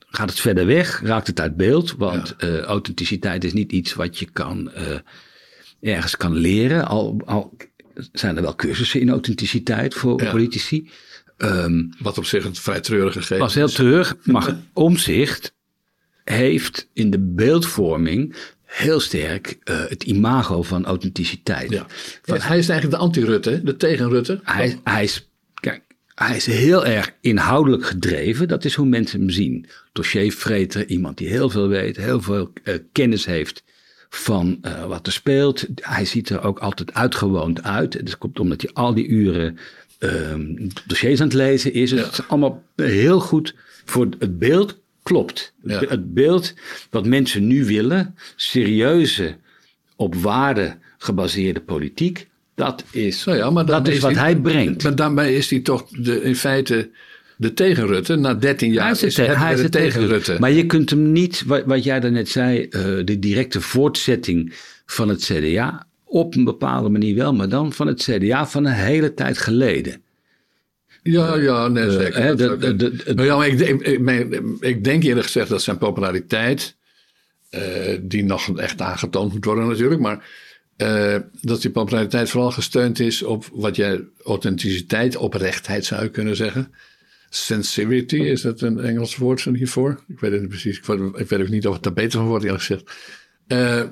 gaat het verder weg, raakt het uit beeld. Want ja. authenticiteit is niet iets wat je kan ergens kan leren. Al, al zijn er wel cursussen in authenticiteit voor politici. Um, Wat op zich een vrij treurige gegeven was heel treurig, [LAUGHS] maar omzicht heeft in de beeldvorming heel sterk uh, het imago van authenticiteit. Ja. Van, hij is eigenlijk de anti-Rutte, de tegen-Rutte. Hij, hij, is, kijk, hij is heel erg inhoudelijk gedreven. Dat is hoe mensen hem zien. Dossiervreter, iemand die heel veel weet, heel veel uh, kennis heeft van uh, wat er speelt. Hij ziet er ook altijd uitgewoond uit. Dat komt omdat hij al die uren um, dossiers aan het lezen is. Ja. Het is allemaal heel goed voor het beeld. Klopt. Ja. Het beeld wat mensen nu willen, serieuze, op waarde gebaseerde politiek, dat is, nou ja, maar dat is, is wat die, hij brengt. Maar daarmee is hij toch de, in feite de tegen Rutte. Na 13 jaar hij is, het, hij is de tegen Rutte. Maar je kunt hem niet, wat, wat jij daarnet zei, uh, de directe voortzetting van het CDA. Op een bepaalde manier wel, maar dan van het CDA van een hele tijd geleden. Ja, ja, nee, zeker. Ik, denk eerlijk gezegd dat zijn populariteit, uh, die nog echt aangetoond moet worden natuurlijk, maar uh, dat die populariteit vooral gesteund is op wat jij authenticiteit, oprechtheid zou je kunnen zeggen. Sincerity, is dat een Engels woord hiervoor? Ik weet het niet precies. Ik, weet ook niet of het daar beter van wordt, eerlijk gezegd. Uh,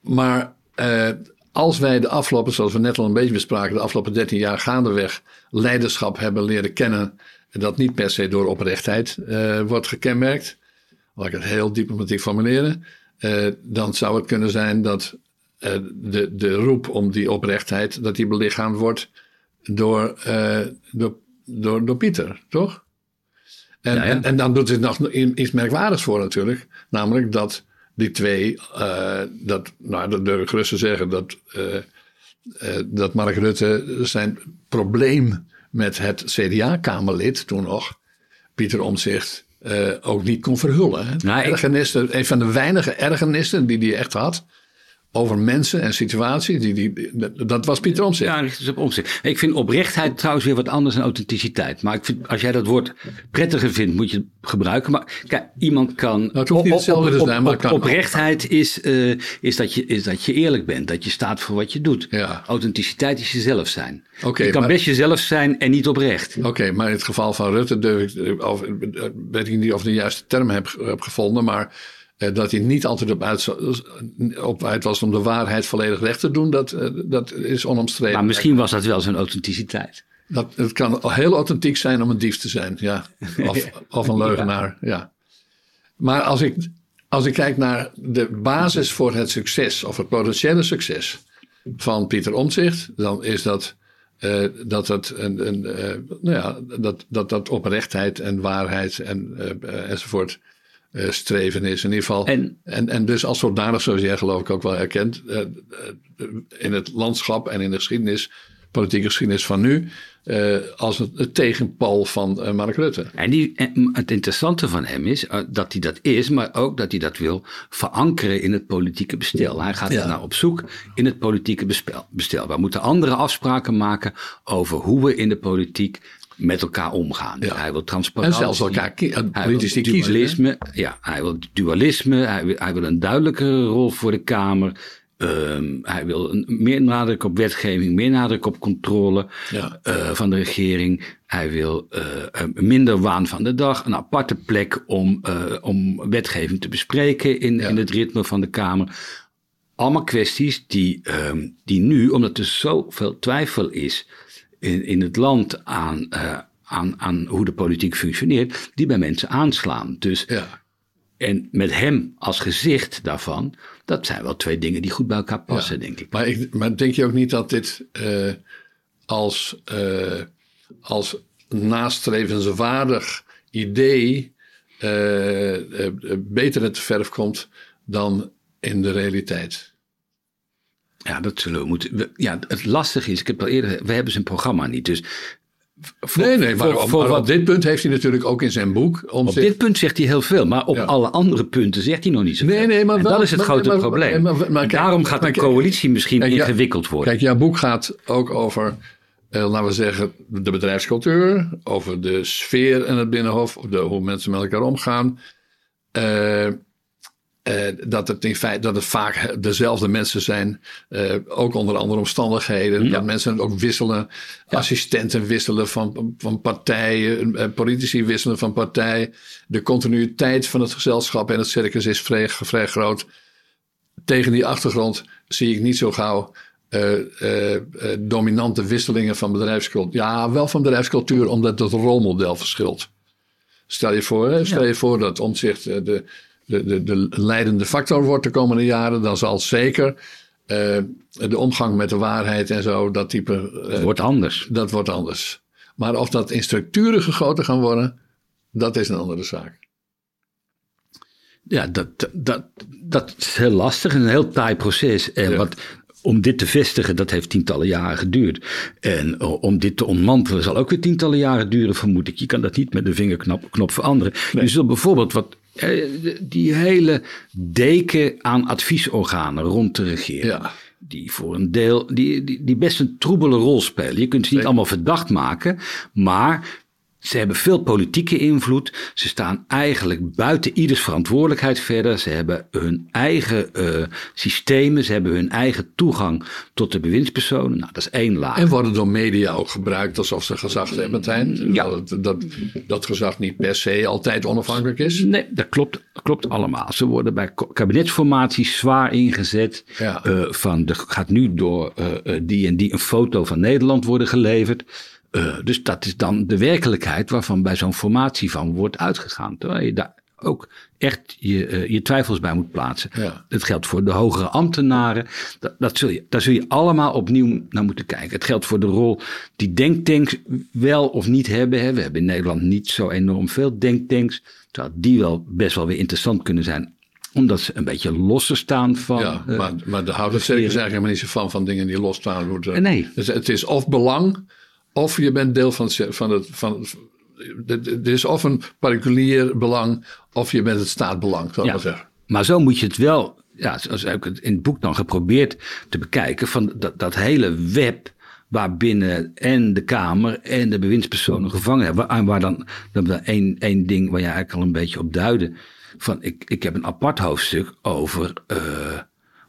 maar uh, als wij de afgelopen, zoals we net al een beetje bespraken, de afgelopen 13 jaar gaandeweg leiderschap hebben leren kennen, dat niet per se door oprechtheid uh, wordt gekenmerkt, laat ik het heel diplomatiek formuleren, dan zou het kunnen zijn dat de, de roep om die oprechtheid, dat die belichaamd wordt door, door, door, door Pieter, toch? En, ja, ja. en, en, dan doet het nog iets merkwaardigs voor natuurlijk. Namelijk dat die twee, uh, dat, nou, dat durf ik gerust te zeggen, dat, uh, uh, dat Mark Rutte zijn probleem met het CDA-kamerlid toen nog, Pieter Omzicht, ook niet kon verhullen. Ergernissen, een van de weinige ergernissen die hij echt had over mensen en situaties. Die, die, dat was Pieter Omtzigt. Ja, dat is op Omtzigt. Ik vind oprechtheid trouwens weer wat anders dan authenticiteit. Maar ik vind, als jij dat woord prettiger vindt, moet je het gebruiken. Maar kijk, iemand kan... Nou, het hoeft niet hetzelfde maar op, Oprechtheid is, uh, is, dat je, is dat je eerlijk bent. Dat je staat voor wat je doet. Ja. Authenticiteit is jezelf zijn. Okay, je kan maar, best jezelf zijn en niet oprecht. Oké, okay, maar in het geval van Rutte durf ik... Of, weet ik niet of ik de juiste term heb, heb gevonden, maar dat hij niet altijd op uit, op uit, was om de waarheid volledig recht te doen, dat, dat is onomstreden. Maar misschien was dat wel zijn authenticiteit. Dat, het kan heel authentiek zijn om een dief te zijn, ja. [LAUGHS] Of, of een leugenaar, ja. Maar als ik, als ik kijk naar de basis voor het succes, of het potentiële succes van Pieter Omtzigt, dan is dat uh, dat, het een, een, uh, nou ja, dat, dat, dat oprechtheid en waarheid en, uh, enzovoort uh, streven is. In ieder geval. En, en, en dus als zodanig, zoals jij geloof ik ook wel herkent, uh, in het landschap en in de geschiedenis, politieke geschiedenis van nu, uh, als het, het tegenpal van Mark Rutte. En, die, en het interessante van hem is dat hij dat is, maar ook dat hij dat wil verankeren in het politieke bestel. Hij gaat ja. naar op zoek in het politieke bestel. We moeten andere afspraken maken over hoe we in de politiek met elkaar omgaan. Ja. Hij wil transparantie. En zelfs elkaar politiek dualisme. Ja, hij wil dualisme. Hij wil, hij wil een duidelijkere rol voor de Kamer. Ehm, hij wil een, meer nadruk op wetgeving, meer nadruk op controle Ja. eh, van de regering. Hij wil eh, minder waan van de dag, een aparte plek om, eh, om wetgeving te bespreken in, Ja. in het ritme van de Kamer. Allemaal kwesties die, ehm, die nu, omdat er zoveel twijfel is in, in het land aan, eh, aan, aan hoe de politiek functioneert, die bij mensen aanslaan. Dus Ja. en met hem als gezicht daarvan, dat zijn wel twee dingen die goed bij elkaar passen, Ja. denk ik. Maar, ik, maar denk je ook niet dat dit eh, als, eh, als nastrevenswaardig idee beter uit de verf komt dan in de realiteit? Ja, dat zullen we moeten. we- ja, het lastige is, ik heb al eerder, we hebben zijn programma niet. Dus voor- nee, nee, voor- voor wat- op dit punt heeft hij natuurlijk ook in zijn boek om op zich- dit punt zegt hij heel veel, maar op Ja. alle andere punten zegt hij nog niet zoveel. Nee, nee, maar en wel- dat is het maar- grote maar- probleem. maar- En kijk- daarom gaat de kijk- coalitie misschien kijk, ingewikkeld worden. Kijk, jouw boek gaat ook over, eh, laten we zeggen, de bedrijfscultuur, over de sfeer in het binnenhof, de, hoe mensen met elkaar omgaan. Eh, eh, dat, het in feite, dat het vaak dezelfde mensen zijn, eh, ook onder andere omstandigheden. Dat mensen ook wisselen, assistenten wisselen van, van partijen, eh, politici wisselen van partij. De continuïteit van het gezelschap en het circus is vrij, vrij groot tegen die achtergrond zie ik niet zo gauw dominante wisselingen van bedrijfscultuur. Ja, wel van bedrijfscultuur, omdat het rolmodel verschilt. Stel je voor, hè, stel je voor dat omzicht de, de, de, de leidende factor wordt de komende jaren, dan zal zeker eh, de omgang met de waarheid en zo, dat type, eh, Het wordt anders. dat wordt anders. Maar of dat in structuren gegoten gaan worden, dat is een andere zaak. Ja, dat, dat, dat is heel lastig en een heel taai proces. En Ja. wat, om dit te vestigen, dat heeft tientallen jaren geduurd. En eh, om dit te ontmantelen zal ook weer tientallen jaren duren, vermoed ik. Je kan dat niet met een vingerknop knop veranderen. Je zult bijvoorbeeld wat, die hele deken aan adviesorganen rond de regering. Ja. Die voor een deel, die, die, die best een troebele rol spelen. Je kunt ze niet allemaal verdacht maken, maar ze hebben veel politieke invloed. Ze staan eigenlijk buiten ieders verantwoordelijkheid verder. Ze hebben hun eigen eh, systemen. Ze hebben hun eigen toegang tot de bewindspersonen. Nou, dat is één laag. En worden door media ook gebruikt alsof ze gezaghebbend zijn. Ja. Dat, dat, dat gezag niet per se altijd onafhankelijk is. Nee, dat klopt, klopt allemaal. Ze worden bij kabinetsformaties zwaar ingezet. Ja. Eh, van, er gaat nu door eh, die en die een foto van Nederland worden geleverd. Eh, dus dat is dan de werkelijkheid waarvan bij zo'n formatie van wordt uitgegaan. Terwijl je daar ook echt je, eh, je twijfels bij moet plaatsen. Ja. Het geldt voor de hogere ambtenaren. Dat, dat zul je, daar zul je allemaal opnieuw naar moeten kijken. Het geldt voor de rol die denktanks wel of niet hebben. hè. We hebben in Nederland niet zo enorm veel denktanks. Terwijl die wel best wel weer interessant kunnen zijn. Omdat ze een beetje losser staan van... Ja, eh, maar, maar de houders is eigenlijk helemaal niet zo van, van dingen die losstaan. Nee. Dus het is of belang, of je bent deel van het. Van het van, het is of een particulier belang, of je bent het staatbelang, zou ik Ja. maar zeggen. Maar zo moet je het wel, ja, zoals heb ik het in het boek dan geprobeerd te bekijken, van dat, dat hele web waarbinnen en de Kamer en de bewindspersonen gevangen hebben. Waar, waar dan, dan één, één ding waar jij eigenlijk al een beetje op duidde. Van ik, ik heb een apart hoofdstuk over eh,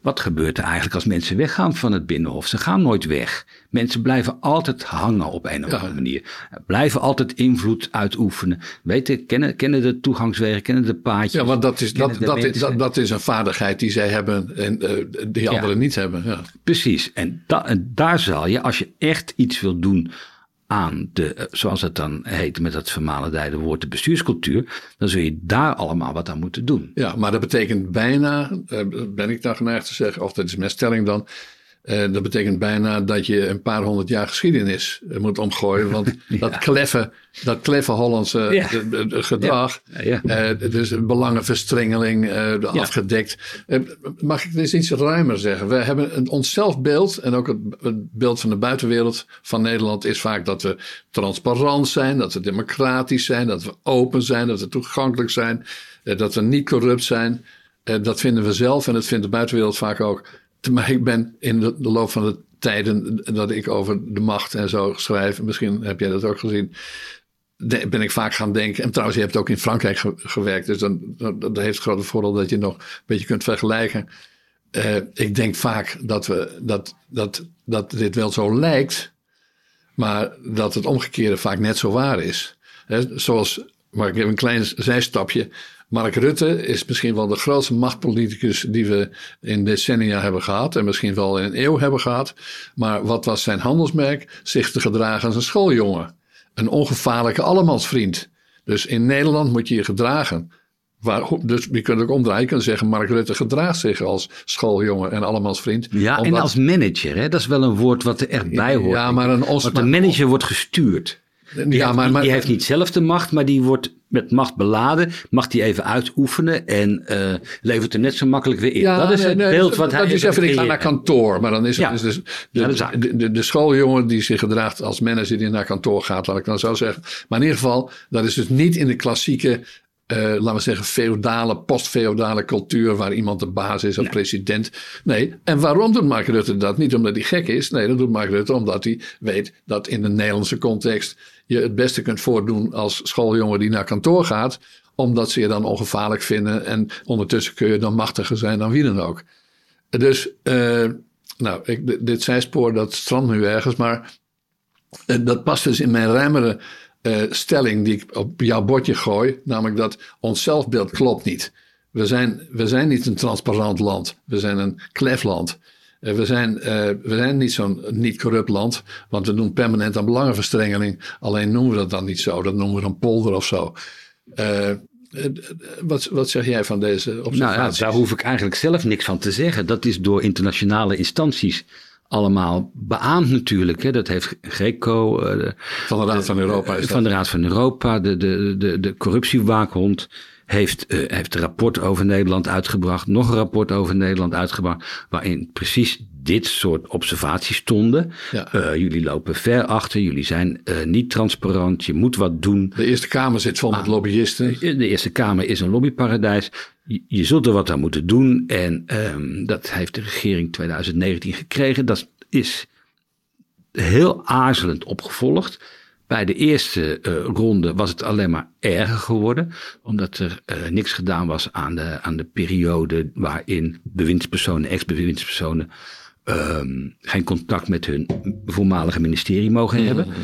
wat gebeurt er eigenlijk als mensen weggaan van het Binnenhof. Ze gaan nooit weg. Mensen blijven altijd hangen op een of andere manier. Blijven altijd invloed uitoefenen. Weten, kennen, kennen de toegangswegen, kennen de paadjes. Ja, want dat is, dat, dat, is, dat, dat is een vaardigheid die zij hebben en eh, die anderen niet hebben. Ja. Precies. En, da- en daar zal je, als je echt iets wil doen aan de, eh, zoals het dan heet met dat vermalendijde woord, de bestuurscultuur, dan zul je daar allemaal wat aan moeten doen. Ja, maar dat betekent bijna, eh, ben ik dan geneigd te zeggen, of dat is mijn stelling dan. Eh, dat betekent bijna dat je een paar honderd jaar geschiedenis eh, moet omgooien. Want [LAUGHS] dat kleffe, dat kleffe Hollandse Ja. gedrag. Ja, eh, dus belangenverstrengeling afgedekt. Mag ik dit iets ruimer zeggen? We hebben een onszelf beeld. En ook het, het beeld van de buitenwereld van Nederland is vaak dat we transparant zijn. Dat we democratisch zijn. Dat we open zijn. Dat we toegankelijk zijn. dat we niet corrupt zijn. Dat vinden we zelf en dat vindt de buitenwereld vaak ook. Maar ik ben in de, loop van de tijden dat ik over de macht en zo schrijf, misschien heb jij dat ook gezien, ben ik vaak gaan denken. En trouwens, je hebt ook in Frankrijk ge- gewerkt, dus dan, dan, dat heeft het grote voordeel dat je nog een beetje kunt vergelijken. eh, ik denk vaak dat, we, dat, dat, dat dit wel zo lijkt, maar dat het omgekeerde vaak net zo waar is. zoals, maar ik heb een klein zijstapje. Mark Rutte is misschien wel de grootste machtpoliticus die we in decennia hebben gehad. En misschien wel in een eeuw hebben gehad. Maar wat was zijn handelsmerk? Zich te gedragen als een schooljongen. Een ongevaarlijke allemansvriend. Dus in Nederland moet je je gedragen. Waar, dus je kunt ook omdraaien. Je kunt zeggen, Mark Rutte gedraagt zich als schooljongen en allemansvriend. Ja, en als manager. Hè? Dat is wel een woord wat er echt bij hoort. Ja, maar een os, Want de manager wordt gestuurd. Die, ja, heeft, maar, die heeft niet zelf de macht, maar die wordt met macht beladen. Mag die even uitoefenen en uh, levert er net zo makkelijk weer in. Ja, dat is het beeld wat dat hij Dat is even, ik ga naar kantoor. Maar dan is het dus de, de, de, de, schooljongen die zich gedraagt als manager die naar kantoor gaat, laat ik dan zo zeggen. Maar in ieder geval, dat is dus niet in de klassieke uh, laten we zeggen, feodale, post-feodale cultuur waar iemand de baas is of president. Nee, en waarom doet Mark Rutte dat? Niet omdat hij gek is. Nee, dat doet Mark Rutte omdat hij weet dat in de Nederlandse context je het beste kunt voordoen als schooljongen die naar kantoor gaat. Omdat ze je dan ongevaarlijk vinden en ondertussen kun je dan machtiger zijn dan wie dan ook. Dus, uh, nou, ik, dit zijspoor dat strandt nu ergens, maar uh, dat past dus in mijn ruimere uh, stelling die ik op jouw bordje gooi, namelijk dat ons zelfbeeld klopt niet. We zijn, we zijn niet een transparant land, we zijn een klef land. Uh, we, zijn, uh, we zijn niet zo'n niet corrupt land, want we doen permanent aan belangenverstrengeling. Alleen noemen we dat dan niet zo, dat noemen we een polder of zo. wat, wat zeg jij van deze observatie? Nou ja, daar hoef ik eigenlijk zelf niks van te zeggen. Dat is door internationale instanties allemaal beaamd natuurlijk. Hè. Dat heeft Greco. Van de Raad van Europa. Is van de Raad van Europa. De, de, de, de corruptiewaakhond heeft, uh, heeft een rapport over Nederland uitgebracht. Nog een rapport over Nederland uitgebracht. Waarin precies dit soort observaties stonden. Ja. Uh, jullie lopen ver achter, jullie zijn uh, niet transparant, je moet wat doen. De Eerste Kamer zit vol met ah, lobbyisten. De Eerste Kamer is een lobbyparadijs. Je, je zult er wat aan moeten doen en um, dat heeft de regering 2019 gekregen. Dat is heel aarzelend opgevolgd. Bij de eerste uh, ronde was het alleen maar erger geworden, omdat er uh, niks gedaan was aan de, aan de periode waarin bewindspersonen, ex-bewindspersonen, um, geen contact met hun voormalige ministerie mogen mm-hmm. hebben.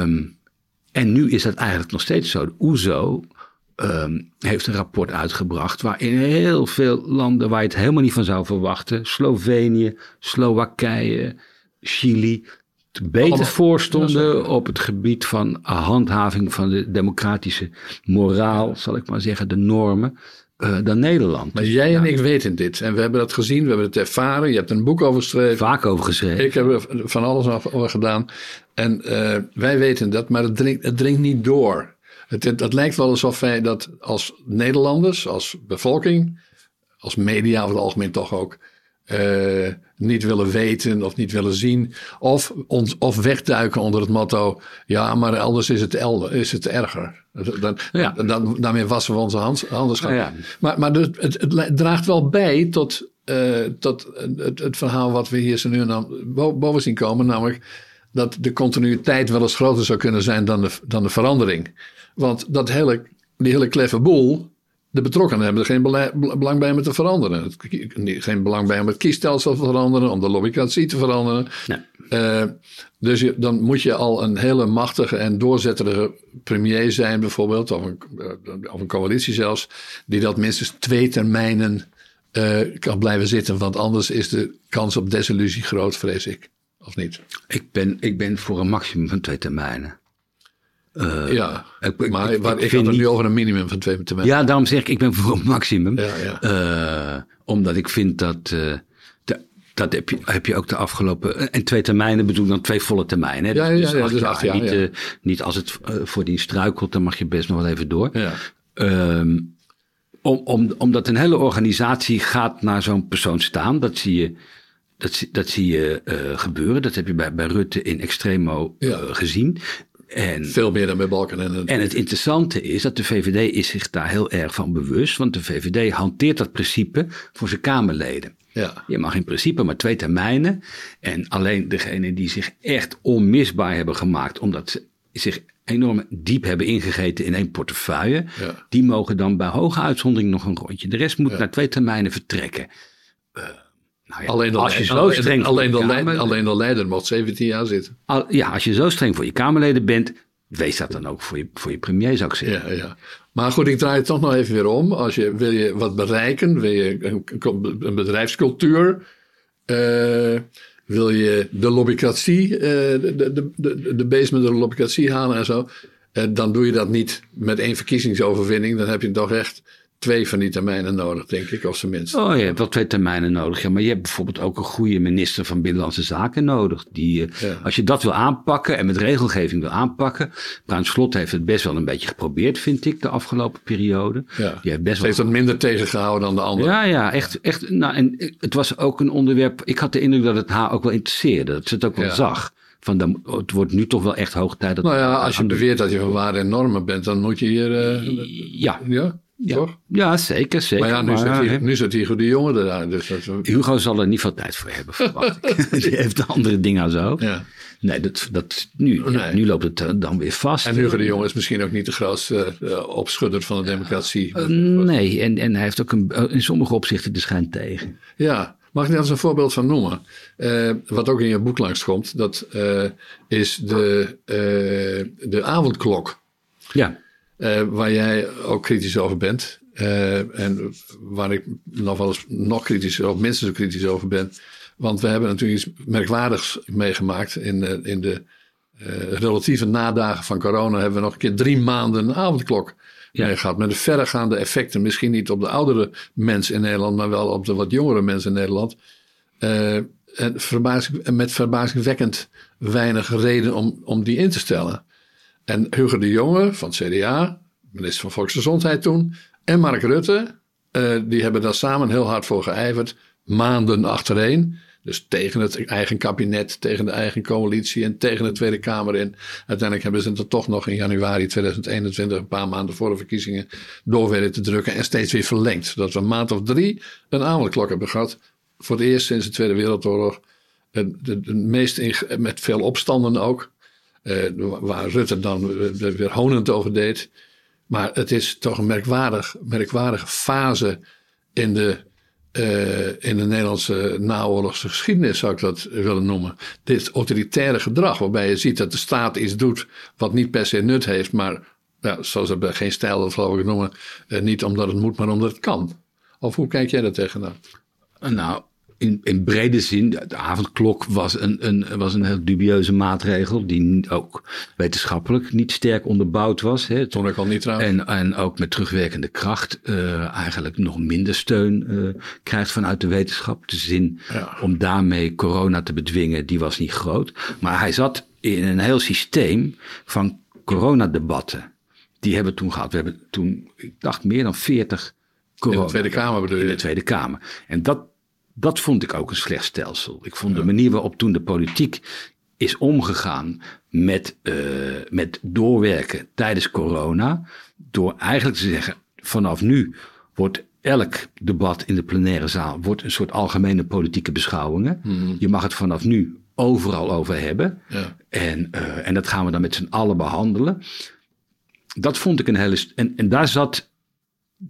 Um, en nu is dat eigenlijk nog steeds zo. De OESO um, heeft een rapport uitgebracht waarin heel veel landen waar je het helemaal niet van zou verwachten, Slovenië, Slowakije, Chili, beter voorstonden op het gebied van handhaving van de democratische moraal, zal ik maar zeggen, de normen. Uh, dan Nederland. Maar jij en ik weten dit. En we hebben dat gezien, we hebben het ervaren. Je hebt een boek over geschreven. Vaak over geschreven. Ik heb er van alles over gedaan. En uh, wij weten dat, maar het dringt, het dringt niet door. Het, het, het, lijkt wel alsof wij dat als Nederlanders, als bevolking, als media over het algemeen toch ook, uh, niet willen weten of niet willen zien. Of, ons, of wegduiken onder het motto: ja, maar elders is het, elder, is het erger. Dan, ja. dan, daarmee wassen we onze hand, handen Ja, Maar, maar het, het, het, draagt wel bij tot, uh, tot het, het, verhaal wat we hier zo nu en dan boven zien komen. Namelijk dat de continuïteit wel eens groter zou kunnen zijn dan de, dan de verandering. Want dat hele, die hele kleffe boel de betrokkenen hebben er geen belang bij om het te veranderen. Geen belang bij om het kiesstelsel te veranderen, om de lobbycratie te veranderen. Nee. Uh, dus je, dan moet je al een hele machtige en doorzetterige premier zijn, bijvoorbeeld, of een, eh, of een coalitie zelfs, die dat minstens twee termijnen uh, kan blijven zitten. Want anders is de kans op desillusie groot, vrees ik. Of niet? Ik ben, ik ben voor een maximum van twee termijnen. Uh, ja, ik, maar ik, ik, ik had het nu over een minimum van twee termijnen. Ja, daarom zeg ik, ik ben voor een maximum. Ja, ja. Uh, omdat ik vind dat, uh, de, dat heb je, heb je ook de afgelopen... En twee termijnen bedoel dan twee volle termijnen. Ja, ja, dus, ja, dus acht jaar, niet, niet als het voor die struikelt, dan mag je best nog wel even door. Ja. Um, om, om, omdat een hele organisatie gaat naar zo'n persoon staan. Dat zie je, dat, dat zie je gebeuren. Dat heb je bij, bij Rutte in Extremo gezien. En, Veel meer dan bij Balken. En, en het interessante is dat de VVD is zich daar heel erg van bewust. Want de VVD hanteert dat principe voor zijn Kamerleden. Ja. Je mag in principe maar twee termijnen. En alleen degenen die zich echt onmisbaar hebben gemaakt, omdat ze zich enorm diep hebben ingegeten in één portefeuille, ja. die mogen dan bij hoge uitzondering nog een rondje. De rest moet ja. na twee termijnen vertrekken. Nou ja, Alleen de, als je zo alleen, streng voor alleen, de, alleen de leider mocht 17 jaar zitten. al- ja, als je zo streng voor je Kamerleden bent, wees dat dan ook voor je, voor je premier, zou ik zeggen. Ja, ja. Maar goed, ik draai het toch nog even weer om. Als je, wil je wat bereiken, wil je een, een bedrijfscultuur, eh, wil je de lobbycratie, eh, de, de, de, de base met de lobbycratie halen en zo, eh, dan doe je dat niet met één verkiezingsoverwinning. Dan heb je toch echt twee van die termijnen nodig, denk ik, of tenminste. Oh, je hebt wel twee termijnen nodig. Ja, maar je hebt bijvoorbeeld ook een goede minister van Binnenlandse Zaken nodig. Die, eh, Ja. Als je dat wil aanpakken en met regelgeving wil aanpakken. Bruin Slot heeft het best wel een beetje geprobeerd, vind ik, de afgelopen periode. Ja. Die heeft best wel heeft dat minder tegengehouden dan de andere. Ja, ja, echt. echt nou, en het was ook een onderwerp. Ik had de indruk dat het haar ook wel interesseerde. Dat ze het ook wel Ja. zag. Van dan, het wordt nu toch wel echt hoog tijd dat. Nou ja, als je beweert dat je van waarde en normen bent, dan moet je hier. eh, Ja, ja, ja, toch? ja, zeker. zeker. Maar ja, nu, Maar, zit hier, hè, nu zit hier de jongen eruit. Dus dat, Hugo zal er niet veel tijd voor hebben, verwacht ik. [LAUGHS] [LAUGHS] Die heeft andere dingen aan zo. ja. Nee, dat, dat, nu, ja, nu loopt het eh, dan weer vast. En Hugo de Jong is misschien ook niet de grootste eh, opschudder van de democratie. Eh, nee, en, en hij heeft ook een, in sommige opzichten de schijn tegen. Ja, mag ik daar eens een voorbeeld van noemen? Wat ook in je boek langskomt, dat is de, de avondklok. Ja, eh, waar jij ook kritisch over bent. eh, en waar ik nog wel eens nog kritischer, of minstens zo kritisch over ben. Want we hebben natuurlijk iets merkwaardigs meegemaakt. In, de- in de eh, relatieve nadagen van corona hebben we nog een keer drie maanden een avondklok Ja. mee gehad. Met de verregaande effecten. Misschien niet op de oudere mensen in Nederland, maar wel op de wat jongere mensen in Nederland. Eh, en verbazing, met verbazingwekkend weinig reden om, om die in te stellen. En Hugo de Jonge van het CDA, minister van Volksgezondheid toen, en Mark Rutte, eh, die hebben daar samen heel hard voor geijverd, maanden achtereen. Dus tegen het eigen kabinet, tegen de eigen coalitie en tegen de Tweede Kamer in. Uiteindelijk hebben ze het er toch nog in januari 2021, een paar maanden voor de verkiezingen, door weten te drukken en steeds weer verlengd. Zodat we een maand of drie een avondklok hebben gehad. Voor het eerst sinds de Tweede Wereldoorlog. De, de, de meest met veel opstanden ook. Eh, waar Rutte dan weer weer honend over deed. Maar het is toch een merkwaardig, merkwaardige fase in de, eh, in de Nederlandse naoorlogse geschiedenis, zou ik dat willen noemen. Dit autoritaire gedrag, waarbij je ziet dat de staat iets doet wat niet per se nut heeft, maar ja, zoals ze geen stijl dat geloof ik noemen, eh, niet omdat het moet, maar omdat het kan. Of hoe kijk jij daar tegenaan? Nou, in, in brede zin, de avondklok was een, een, was een heel dubieuze maatregel. Die ook wetenschappelijk niet sterk onderbouwd was. Hè. Toen ik al niet trouwens. En, en ook met terugwerkende kracht eh, eigenlijk nog minder steun eh, krijgt vanuit de wetenschap. De zin Ja. om daarmee corona te bedwingen, die was niet groot. Maar hij zat in een heel systeem van coronadebatten. Die hebben we toen gehad. We hebben toen, ik dacht, meer dan 40 In corona de Tweede Kamer bedoel in de je? Tweede Kamer. En dat, dat vond ik ook een slecht stelsel. Ik vond de manier waarop toen de politiek is omgegaan met, eh, met doorwerken tijdens corona. Door eigenlijk te zeggen, vanaf nu wordt elk debat in de plenaire zaal wordt een soort algemene politieke beschouwingen. Je mag het vanaf nu overal over hebben. Ja. En, eh, en dat gaan we dan met z'n allen behandelen. Dat vond ik een hele. En, en daar zat.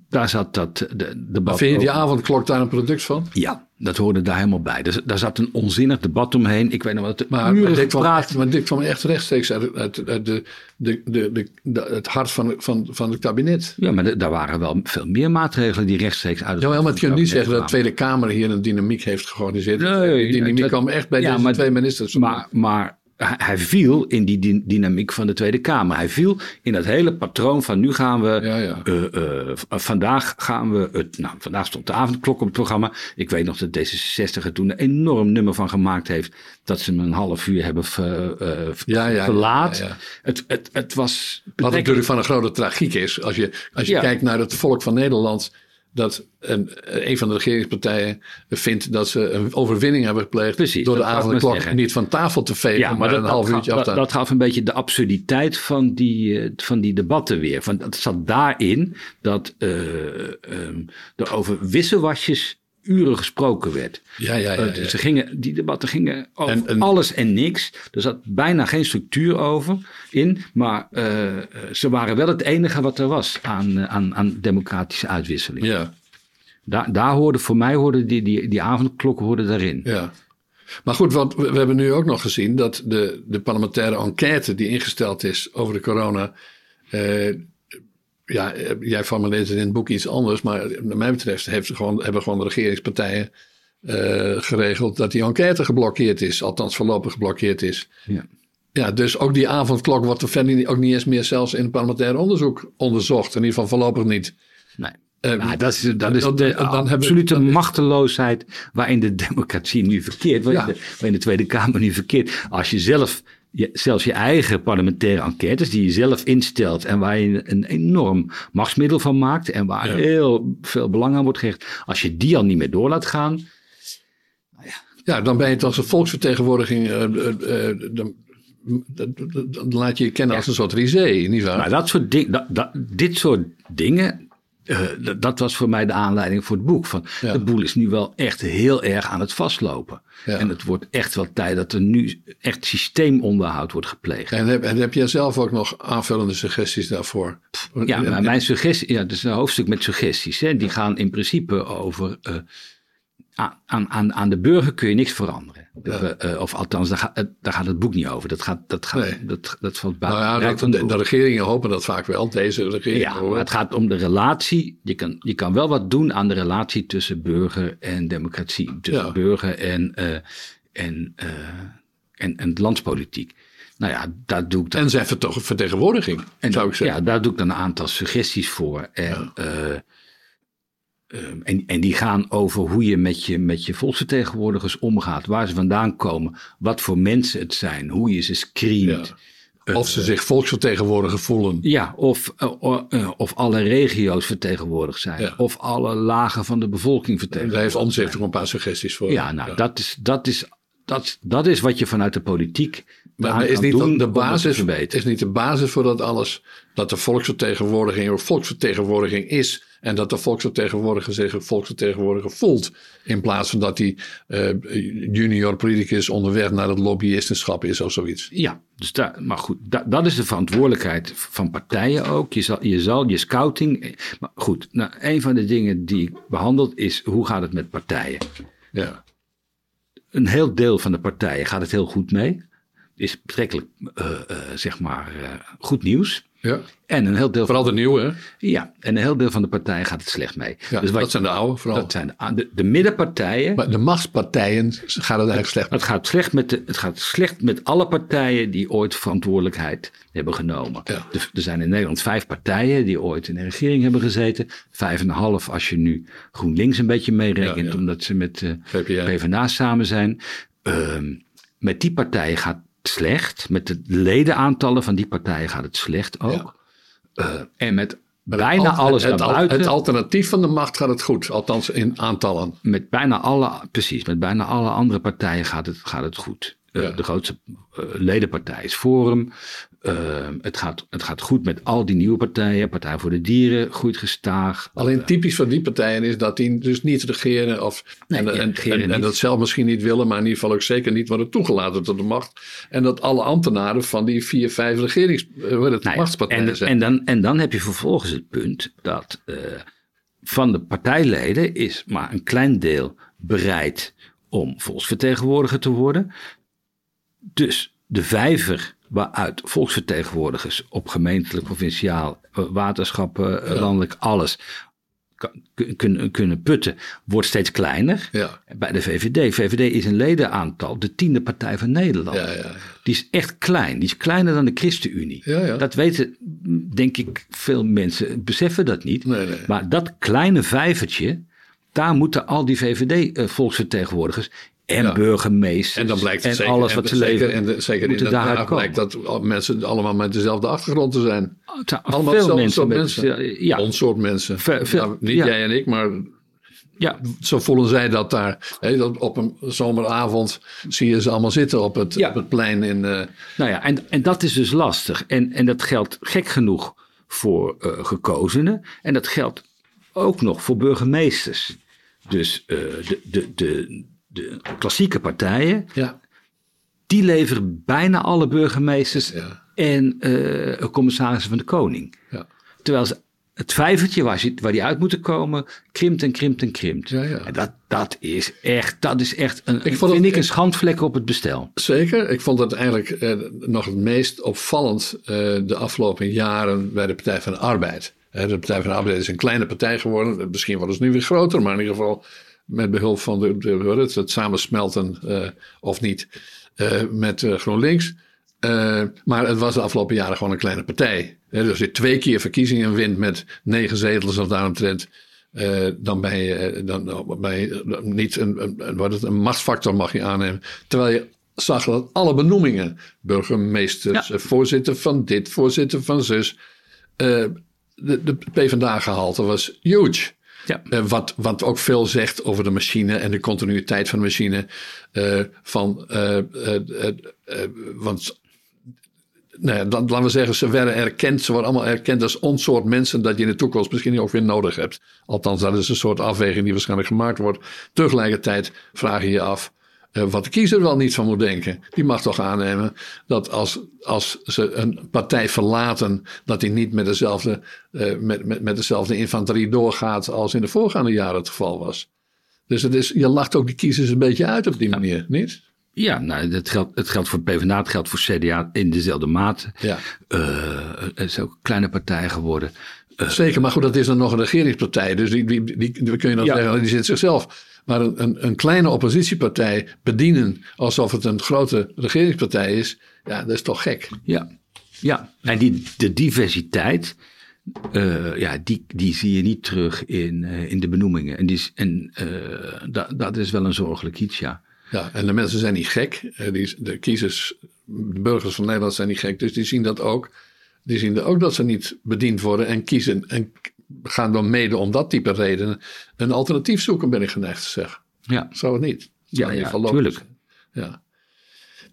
Daar zat dat de, debat. Vind je die avondklok daar een product van? Ja, dat hoorde daar helemaal bij. Dus, daar zat een onzinnig debat omheen. Ik weet nog wat. Maar, dit kwam maar dit kwam echt rechtstreeks uit, uit, uit de, de, de, de, het hart van, van, van het kabinet. Ja, maar daar waren wel veel meer maatregelen die rechtstreeks uit het. Ja, maar je kunt niet zeggen dat de. Tweede Kamer hier een dynamiek heeft georganiseerd. Nee, die dynamiek dat- kwam echt bij ja, deze maar- twee ministers. Maar, maar hij viel in die dy- dynamiek van de Tweede Kamer. Hij viel in dat hele patroon van nu gaan we. Ja, ja. eh, eh, vandaag gaan we. Het, nou, vandaag stond de avondklok op het programma. Ik weet nog dat D66 er toen een enorm nummer van gemaakt heeft. Dat ze hem een half uur hebben ver- eh, Ja, verlaat. Het, het, het was. Wat natuurlijk van een grote tragiek is. Als je, als je kijkt naar het volk van Nederland. Dat een, een van de regeringspartijen vindt dat ze een overwinning hebben gepleegd. Precies, door de dat avondklok niet van tafel te vegen. maar, een half dat, uurtje af te dat, dat gaf een beetje de absurditeit van die, eh, van die debatten weer. Van, het zat daarin dat eh, ehm, er over wisselwasjes uren gesproken werd. Ja, ja, ja. Eh, ja. Ze gingen, die debatten gingen over En- en- alles en niks. Er zat bijna geen structuur over in. Maar eh, ze waren wel het enige wat er was aan, eh, aan, aan democratische uitwisseling. ja. Daar, daar hoorden, voor mij hoorden die, die, die avondklokken hoorden daarin. Ja. Maar goed, wat, we, we hebben nu ook nog gezien dat de, de parlementaire enquête die ingesteld is over de corona. Ja, eh, jij formuleert het in het boek iets anders, maar naar mij betreft heeft ze gewoon, hebben gewoon de regeringspartijen eh, geregeld dat die enquête geblokkeerd is, althans voorlopig geblokkeerd is. Ja. Ja, dus ook die avondklok wordt er verder ook niet eens meer zelfs in het parlementair onderzoek onderzocht. In ieder geval voorlopig niet. Nee. Eh, Nou, dat is, dat is dan- de dan absolute machteloosheid waarin de [LAUGHS] democratie nu verkeert. Waarin, Ja. de, waarin de Tweede Kamer nu verkeert. Als je zelf, je, zelfs je eigen parlementaire enquêtes die je zelf instelt en waar je een enorm machtsmiddel van maakt en waar Ja. heel veel belang aan wordt gehecht. Als je die al niet meer door laat gaan. Ja, dan ben je het als een volksvertegenwoordiging. eh, eh, eh, dan, laat je je kennen als een soort risée, nietwaar? Maar dat soort ding, dat, dat, dit soort dingen, eh, dat, was voor mij de aanleiding voor het boek. Van, Ja. De boel is nu wel echt heel erg aan het vastlopen. Ja. En het wordt echt wel tijd dat er nu echt systeemonderhoud wordt gepleegd. En heb, en heb jij zelf ook nog aanvullende suggesties daarvoor? Ja, maar mijn suggestie, ja, dat is een hoofdstuk met suggesties. Hè, die gaan in principe over. eh, aan, aan, aan de burger kun je niks veranderen. Ja. Eh, eh, of althans, daar gaat, daar gaat het boek niet over. Dat, gaat, dat, gaat, Nee. dat, dat valt Nou ja, dat, van de, regeringen hopen dat vaak wel. Deze regering. Ja, maar het gaat om de relatie. Je kan, je kan wel wat doen aan de relatie tussen burger en democratie. Tussen Ja. burger en, eh, en, eh, en, en landspolitiek. Nou ja, daar doe ik dan, En zijn verto- vertegenwoordiging, en zou ik zeggen. Ja, daar doe ik dan een aantal suggesties voor. En, eh, ehm, en, en die gaan over hoe je met, je met je volksvertegenwoordigers omgaat. Waar ze vandaan komen. Wat voor mensen het zijn. Hoe je ze screent. of ze zich volksvertegenwoordiger voelen. Ja, of, eh, eh, of alle regio's vertegenwoordigd zijn. Ja. Of alle lagen van de bevolking Daar vertegenwoordigd heeft Omtzigt ook een paar suggesties voor. Ja, nou, Dat, is, dat, is, dat, dat is wat je vanuit de politiek Maar is niet de basis, is niet de basis voor dat alles dat de volksvertegenwoordiging ook volksvertegenwoordiging is en dat de volksvertegenwoordiger zich een volksvertegenwoordiger voelt in plaats van dat hij eh, junior politicus onderweg naar het lobbyistenschap is of zoiets. Ja, dus daar, maar goed, da- dat is de verantwoordelijkheid van partijen ook. Je zal je, zal, je scouting. eh, Maar goed, nou, een van de dingen die ik behandeld is hoe gaat het met partijen? Ja, Een heel deel van de partijen gaat het heel goed mee. Is betrekkelijk, eh, zeg maar, goed nieuws. Ja. En een heel deel vooral de nieuwe. hè? Ja, en een heel deel van de partijen gaat het slecht mee. Ja, dus wat, dat zijn de oude vooral. dat zijn de, de, de middenpartijen. Maar de machtspartijen gaat het eigenlijk slecht met. het, gaat slecht met de, het gaat slecht met alle partijen die ooit verantwoordelijkheid hebben genomen. Ja. Er, er zijn in Nederland vijf partijen die ooit in de regering hebben gezeten. Vijf en een half als je nu GroenLinks een beetje meerekent, Ja, omdat ze met eh VPA. PvdA samen zijn. Ehm, met die partijen gaat slecht. Met de ledenaantallen van die partijen gaat het slecht ook. Eh, en met bijna Al- alles het, buiten. het alternatief van de macht gaat het goed, althans in aantallen. met bijna alle, precies, met bijna alle andere partijen gaat het, gaat het goed. Eh, Ja. De grootste eh, ledenpartij is Forum. Eh, het, gaat, het gaat goed met al die nieuwe partijen. Partij voor de Dieren groeit gestaag. Alleen typisch van die partijen is dat die dus niet regeren. Of, Nee, en, en, regeren en, en niet. dat zelf misschien niet willen, maar in ieder geval ook zeker niet worden toegelaten tot de macht. En dat alle ambtenaren van die vier, vijf regerings, Nou ja, machtspartijen en, zijn. en, dan, en dan heb je vervolgens het punt dat van de partijleden is maar een klein deel bereid om volksvertegenwoordiger te worden. Dus de vijver waaruit volksvertegenwoordigers op gemeentelijk, provinciaal, eh, waterschappen, eh, landelijk, alles kunnen, kunnen putten, wordt steeds kleiner. ja, Bij de VVD. VVD is een ledenaantal de tiende partij van Nederland. ja, ja. Die is echt klein. Die is kleiner dan de ChristenUnie. Dat weten, denk ik, veel mensen beseffen dat niet. Nee, nee. Maar dat kleine vijvertje, daar moeten al die VVD-volksvertegenwoordigers en Ja. burgemeesters En dan blijkt het en zeker, alles en wat ze leveren, En de, zeker in daaruit blijkt dat mensen allemaal met dezelfde achtergrond te zijn. Zijn Allemaal veel hetzelfde mensen. soort mensen. Ja, Ons soort mensen. Veel- Nou, niet ja. jij en ik, maar ja, zo voelen zij dat daar. Hè, dat op een zomeravond zie je ze allemaal zitten op het, Ja. op het plein in... eh, Nou ja, en, en dat is dus lastig. En, en dat geldt gek genoeg voor eh, gekozenen. En dat geldt ook nog voor burgemeesters. Dus eh, de, de, de, de klassieke partijen, ja. die leveren bijna alle burgemeesters Ja. en eh, commissarissen van de koning. Ja. Terwijl ze het vijvertje waar, ze, waar die uit moeten komen, krimpt en krimpt en krimpt. Ja, ja. En dat, dat is echt, dat is echt een, Ik vond vind het- ik een schandvlek op het bestel. Zeker. Ik vond het eigenlijk eh, nog het meest opvallend eh, de afgelopen jaren bij de Partij van de Arbeid. De Partij van de Arbeid is een kleine partij geworden. Misschien worden ze nu weer groter, maar in ieder geval met behulp van de, de, het, samensmelten eh, of niet eh, met eh, GroenLinks. Eh, maar het was de afgelopen jaren gewoon een kleine partij. Hè, dus als je twee keer verkiezingen wint met negen zetels of daaromtrent. eh dan ben je, dan, ben je niet een, wat het, een machtsfactor mag je aannemen. Terwijl je zag dat alle benoemingen, burgemeesters, Ja. voorzitter van dit, voorzitter van zus, eh, de, de PvdA-gehalte was huge. Ja. Eh, wat, wat ook veel zegt over de machine en de continuïteit van de machine. eh, van, eh, want nou ja, laten we zeggen, ze werden erkend. Ze worden allemaal erkend als ons soort mensen dat je in de toekomst misschien ook weer nodig hebt. Althans, dat is een soort afweging die waarschijnlijk gemaakt wordt. Tegelijkertijd vraag je je af wat de kiezer wel niet van moet denken. Die mag toch aannemen dat als, als ze een partij verlaten, dat die niet met dezelfde, eh, met, met, met dezelfde infanterie doorgaat als in de voorgaande jaren het geval was. Dus het is, je lacht ook de kiezers een beetje uit op die manier, niet? Ja, nou, dat geldt, het geldt voor PvdA, het geldt voor CDA in dezelfde mate. Ja. Eh, het is ook een kleine partij geworden. Zeker, maar goed, dat is dan nog een regeringspartij. Dus die, die, die, die kun je dan Ja. zeggen, die zit zichzelf. Maar een, een, een kleine oppositiepartij bedienen alsof het een grote regeringspartij is, ja, dat is toch gek. Ja, ja. en die, de diversiteit, eh, ja, die, die zie je niet terug in, eh, in de benoemingen. En, die, is- en da, dat is wel een zorgelijk iets, ja. Ja, en de mensen zijn niet gek. Die, de kiezers, de burgers van Nederland zijn niet gek. Dus die zien dat ook. Die zien ook dat ze niet bediend worden en kiezen. En gaan dan mede om dat type redenen een alternatief zoeken, ben ik geneigd te zeggen. Ja, Zou het niet? ja, ja tuurlijk. Ja.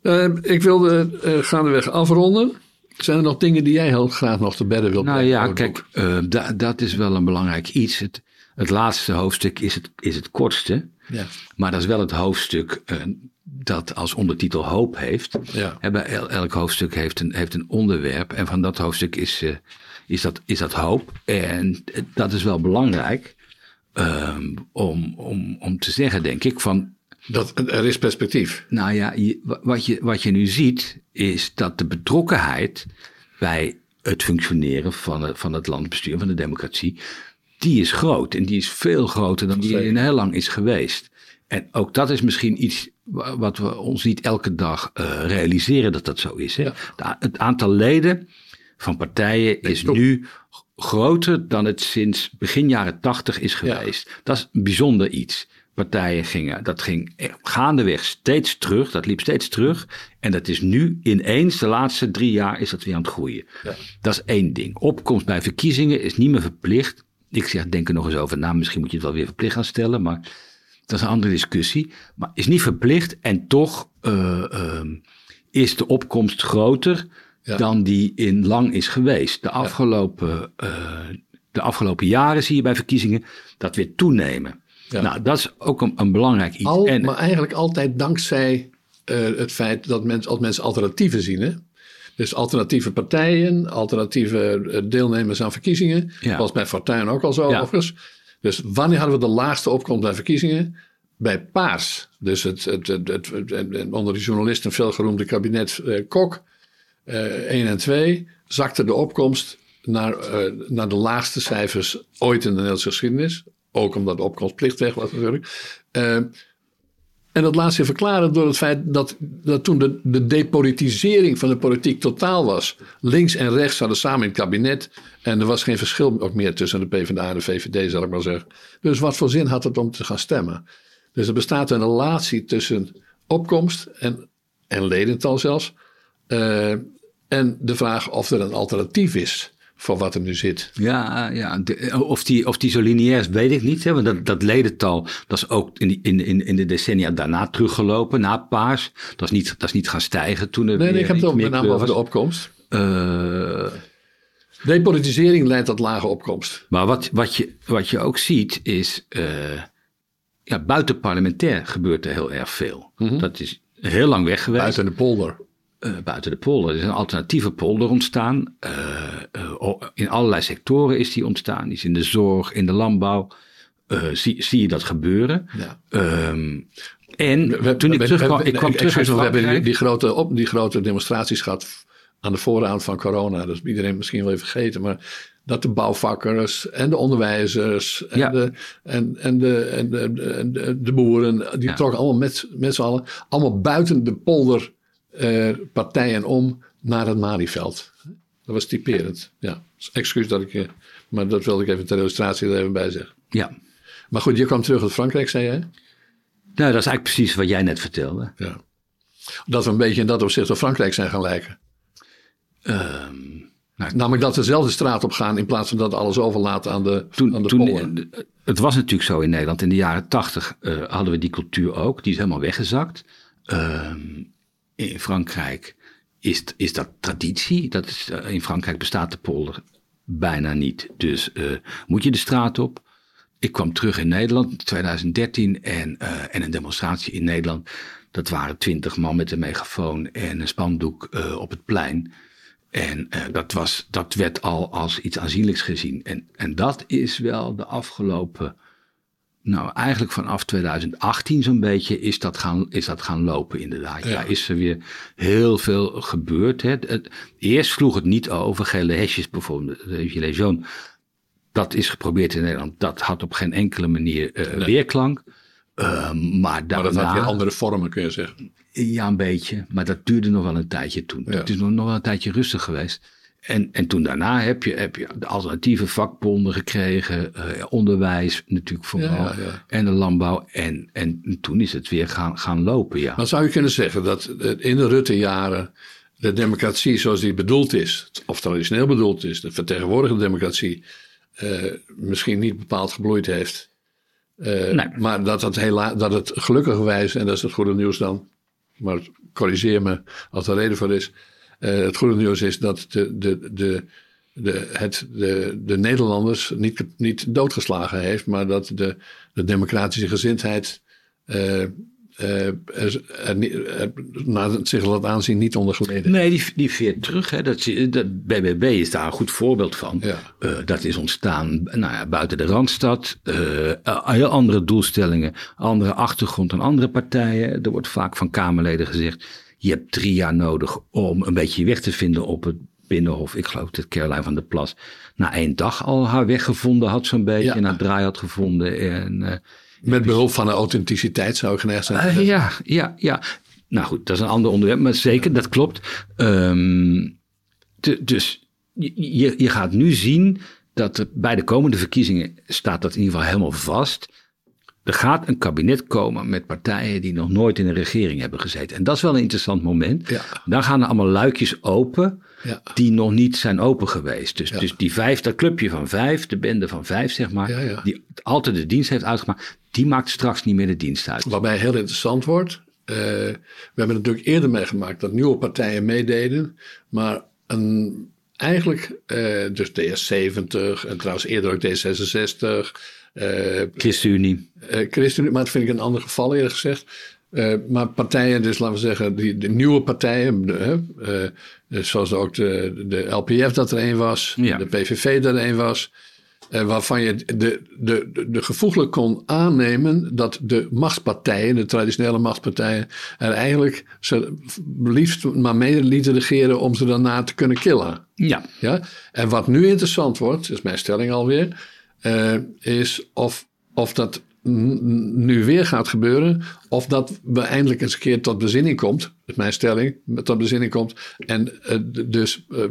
Eh, ik wilde eh gaandeweg afronden. Zijn er nog dingen die jij heel graag nog te bedden wilt Nou ja, kijk, eh, da- dat is wel een belangrijk iets. Het, het laatste hoofdstuk is het, is het kortste. Ja. Maar dat is wel het hoofdstuk dat als ondertitel hoop heeft. Ja. Hè, bij el- elk hoofdstuk heeft een, heeft een onderwerp. En van dat hoofdstuk is, is, dat, is dat hoop. En dat is wel belangrijk ehm, om, om, om te zeggen, denk ik, van Dat, er is perspectief. nou ja, je- wat, je, wat je nu ziet is dat de betrokkenheid bij het functioneren van het, van het landbestuur, van de democratie, die is groot. En die is veel groter dan die in heel lang is geweest. En ook dat is misschien iets wa- wat we ons niet elke dag eh, realiseren dat dat zo is. Hè? Ja. Het aantal leden van partijen is nu groter dan het sinds begin jaren tachtig is Ja. geweest. Dat is een bijzonder iets. Partijen gingen, dat ging gaandeweg steeds terug, dat liep steeds terug. En dat is nu ineens, de laatste drie jaar, is dat weer aan het groeien. Ja. Dat is één ding. Opkomst bij verkiezingen is niet meer verplicht. Ik zeg, denk er nog eens over na. Misschien moet je het wel weer verplicht gaan stellen. Maar dat is een andere discussie. Maar is niet verplicht. En toch eh, ehm, is de opkomst groter Ja. dan die in lang is geweest. De afgelopen, eh, de afgelopen jaren zie je bij verkiezingen dat weer toenemen. Ja. Nou, dat is ook een, een belangrijk iets. Al, en, maar eigenlijk altijd dankzij eh, het feit dat mensen, als mensen alternatieven zien. Hè? Dus alternatieve partijen, alternatieve eh, deelnemers aan verkiezingen. Dat was bij Fortuyn ook al zo overigens. Dus wanneer hadden we de laagste opkomst bij verkiezingen? Bij Paars. Dus het, het, het, het, het- het- onder de journalisten veel geroemde kabinet eh, Kok. Eh 1 en 2 zakte de opkomst naar, eh, naar de laagste cijfers ooit in de Nederlandse geschiedenis. Ook omdat de opkomstplicht weg was natuurlijk. Eh, en dat laat zich verklaren door het feit dat, dat toen de, de depolitisering van de politiek totaal was. Links en rechts hadden samen in het kabinet. En er was geen verschil ook meer tussen de PvdA en de VVD, zal ik maar zeggen. Dus wat voor zin had het om te gaan stemmen? Dus er bestaat een relatie tussen opkomst en, en ledental zelfs. Eh, en de vraag of er een alternatief is voor wat er nu zit. Ja, ja de- of, die, of die zo lineair is, weet ik niet. Hè? Want dat, dat ledental, dat is ook in, in, in, in de decennia daarna teruggelopen, na paars. Dat is niet, dat is niet gaan stijgen toen er Nee, nee weer ik heb het ook met name over de opkomst. Eh, Depolitisering leidt tot lage opkomst. maar wat, wat, je, wat je ook ziet is, eh ja, buiten parlementair gebeurt er heel erg veel. Dat is heel lang weg geweest. Buiten de polder. Eh, buiten de polder. Er is een alternatieve polder ontstaan. eh, eh, in allerlei sectoren is die ontstaan. Die is in de zorg, in de landbouw. zie, zie je dat gebeuren. Ja. Ehm, en toen ik terugkwam, ik kwam terug uit We hebben die, grote, op, die grote demonstraties gehad aan de vooravond van corona. Dat is iedereen misschien wel even vergeten. Maar dat de bouwvakkers en de onderwijzers en, de, en, en, de, en, de, de, boeren, die trokken allemaal met, met z'n allen, allemaal buiten de eh, om naar het Marieveld. Dat was typerend. Ja, excuus dat ik, eh, maar dat wilde ik even ter illustratie er even bij zeggen. Ja. Maar goed, je kwam terug uit Frankrijk, zei jij? Nou, dat is eigenlijk precies wat jij net vertelde. Ja. Dat we een beetje in dat opzicht op Frankrijk zijn gaan lijken. Um, nou, Namelijk dat we dezelfde straat op gaan in plaats van dat alles overlaten aan de, toen, aan de toen, Het was natuurlijk zo in Nederland. In de jaren tachtig uh, hadden we die cultuur ook. Die is helemaal weggezakt. Uh, in Frankrijk is, is dat traditie. Dat is, uh, in Frankrijk bestaat de polder bijna niet. Dus moet je de straat op. Ik kwam terug in Nederland in 2013 en, en een demonstratie in Nederland. Dat waren twintig man met een megafoon en een spandoek op het plein. En dat, was, dat werd al als iets aanzienlijks gezien. En, en dat is wel de afgelopen, nou eigenlijk vanaf 2018 zo'n beetje, is dat gaan, is dat gaan lopen inderdaad. Ja. is er weer heel veel gebeurd. Hè. Het, eerst sloeg het niet over, gele hesjes bijvoorbeeld, de Gilets jaunes. Dat is geprobeerd in Nederland. Dat had op geen enkele manier uh, weerklank. Uh, maar, daarna, maar dat had weer andere vormen, kun je zeggen. Ja, een beetje. Maar dat duurde nog wel een tijdje toen. Het is nog, nog wel een tijdje rustig geweest. En, en toen daarna heb je, heb je de alternatieve vakbonden gekregen. Uh, onderwijs natuurlijk vooral. En de landbouw. En, en toen is het weer gaan, gaan lopen, ja. Dan zou je kunnen zeggen dat in de Rutte-jaren... de democratie zoals die bedoeld is... of traditioneel bedoeld is, de vertegenwoordigde democratie... Uh, misschien niet bepaald gebloeid heeft... Nee. Maar dat het, hela dat het gelukkigwijs, en dat is het goede nieuws dan, maar corrigeer me als er reden voor is. Uh, het goede nieuws is dat de, de, de, de, het, de, de Nederlanders niet, niet doodgeslagen heeft, maar dat de, de democratische gezindheid uh, uh, er, er, zich laat aanzien niet onder geleden. Nee, die, die veert terug. Hè. Dat, dat, BBB is daar een goed voorbeeld van. Ja. Uh, dat is ontstaan nou ja, buiten de Randstad. Uh, heel andere doelstellingen, andere achtergrond dan andere partijen. Er wordt vaak van Kamerleden gezegd... je hebt drie jaar nodig om een beetje je weg te vinden op het Binnenhof. Ik geloof dat Caroline van der Plas na één dag al haar weg gevonden had zo'n beetje. Ja. En haar draai had gevonden. En met behulp van de authenticiteit zou ik geneigd zijn. Uh, ja, ja, ja. Nou goed, dat is een ander onderwerp, maar zeker, dat klopt. Um, dus je, je gaat nu zien dat er bij de komende verkiezingen staat dat in ieder geval helemaal vast. Er gaat een kabinet komen met partijen die nog nooit in een regering hebben gezeten. En dat is wel een interessant moment. Ja. Dan gaan er allemaal luikjes open ja. die nog niet zijn open geweest. Dus, dus die vijf, dat clubje van vijf, de bende van vijf zeg maar, die altijd de dienst heeft uitgemaakt, die maakt straks niet meer de dienst uit. Waarbij heel interessant wordt, uh, we hebben natuurlijk eerder meegemaakt dat nieuwe partijen meededen, maar een, eigenlijk, uh, dus DS70 en trouwens eerder ook D66. Uh, ChristenUnie. ChristenUnie, maar dat vind ik een ander geval eerder gezegd. Uh, maar partijen, dus laten we zeggen, die, de nieuwe partijen, uh, zoals ook de, de LPF dat er een was, ja. de PVV dat er een was, waarvan je de, de, de, de gevoeglijk kon aannemen dat de machtspartijen, de traditionele machtspartijen, er eigenlijk ze liefst maar mee lieten regeren om ze daarna te kunnen killen. Ja. ja? En wat nu interessant wordt, is mijn stelling alweer, is of, of dat nu weer gaat gebeuren. Of dat we eindelijk eens een keer tot bezinning komt. Is mijn stelling. Tot bezinning komt. En uh, dus uh,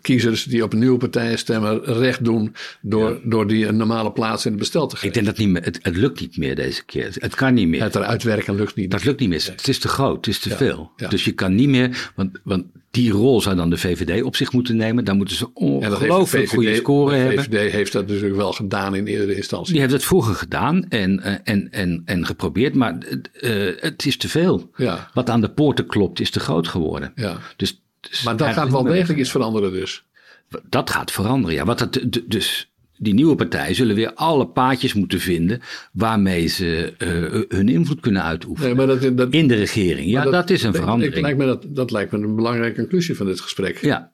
kiezers die op nieuwe partijen stemmen recht doen. Door, ja. door die een normale plaats in het bestel te geven. Ik denk dat niet meer, het, het lukt niet meer deze keer. Het kan niet meer. Het eruit werken lukt niet. Dat lukt niet meer. Het is te groot. Het is te ja. veel. Ja. Dus je kan niet meer. Want, want die rol zou dan de VVD op zich moeten nemen. Daar moeten ze ongelooflijk goede scoren hebben. De VVD heeft dat natuurlijk wel gedaan in eerdere instantie. Die heeft het vroeger gedaan en, en, en, en geprobeerd, maar uh, het is te veel. Wat aan de poorten klopt is te groot geworden. Ja. Dus, dus maar dat gaat wel degelijk iets veranderen dus. Dat gaat veranderen, ja. Wat het, dus die nieuwe partijen zullen weer alle paadjes moeten vinden waarmee ze uh, hun invloed kunnen uitoefenen. Nee, dat, dat, in de regering. Ja, dat, dat, is een verandering. Ik, lijkt me dat, dat lijkt me een belangrijke conclusie van dit gesprek. Ja.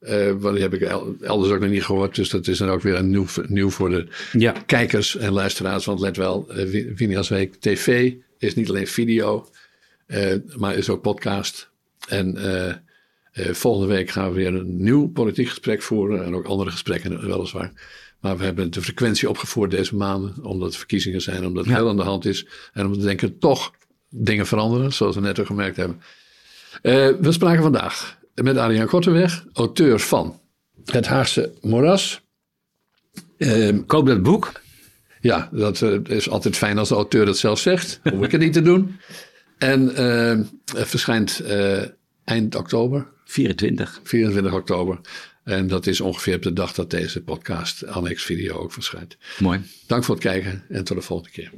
Uh, want die heb ik elders ook nog niet gehoord. Dus dat is dan ook weer een nieuw, nieuw voor de ja. kijkers en luisteraars. Want let wel, uh, Week TV is niet alleen video, uh, maar is ook podcast. En volgende week gaan we weer een nieuw politiek gesprek voeren. En ook andere gesprekken weliswaar. Maar we hebben de frequentie opgevoerd deze maanden. Omdat verkiezingen zijn, omdat het heel aan de hand is. En omdat we denken toch dingen veranderen, zoals we net al gemerkt hebben. we spraken vandaag met Adriaan Korteweg, auteur van Het Haagse Moras. Uh, Koop dat boek. Ja, dat uh, is altijd fijn als de auteur dat zelf zegt. Hoef ik het niet te doen. En uh, het verschijnt eh, eind oktober. 24. 24 oktober. En dat is ongeveer op de dag dat deze podcast Annex Video ook verschijnt. Mooi. Dank voor het kijken en tot de volgende keer.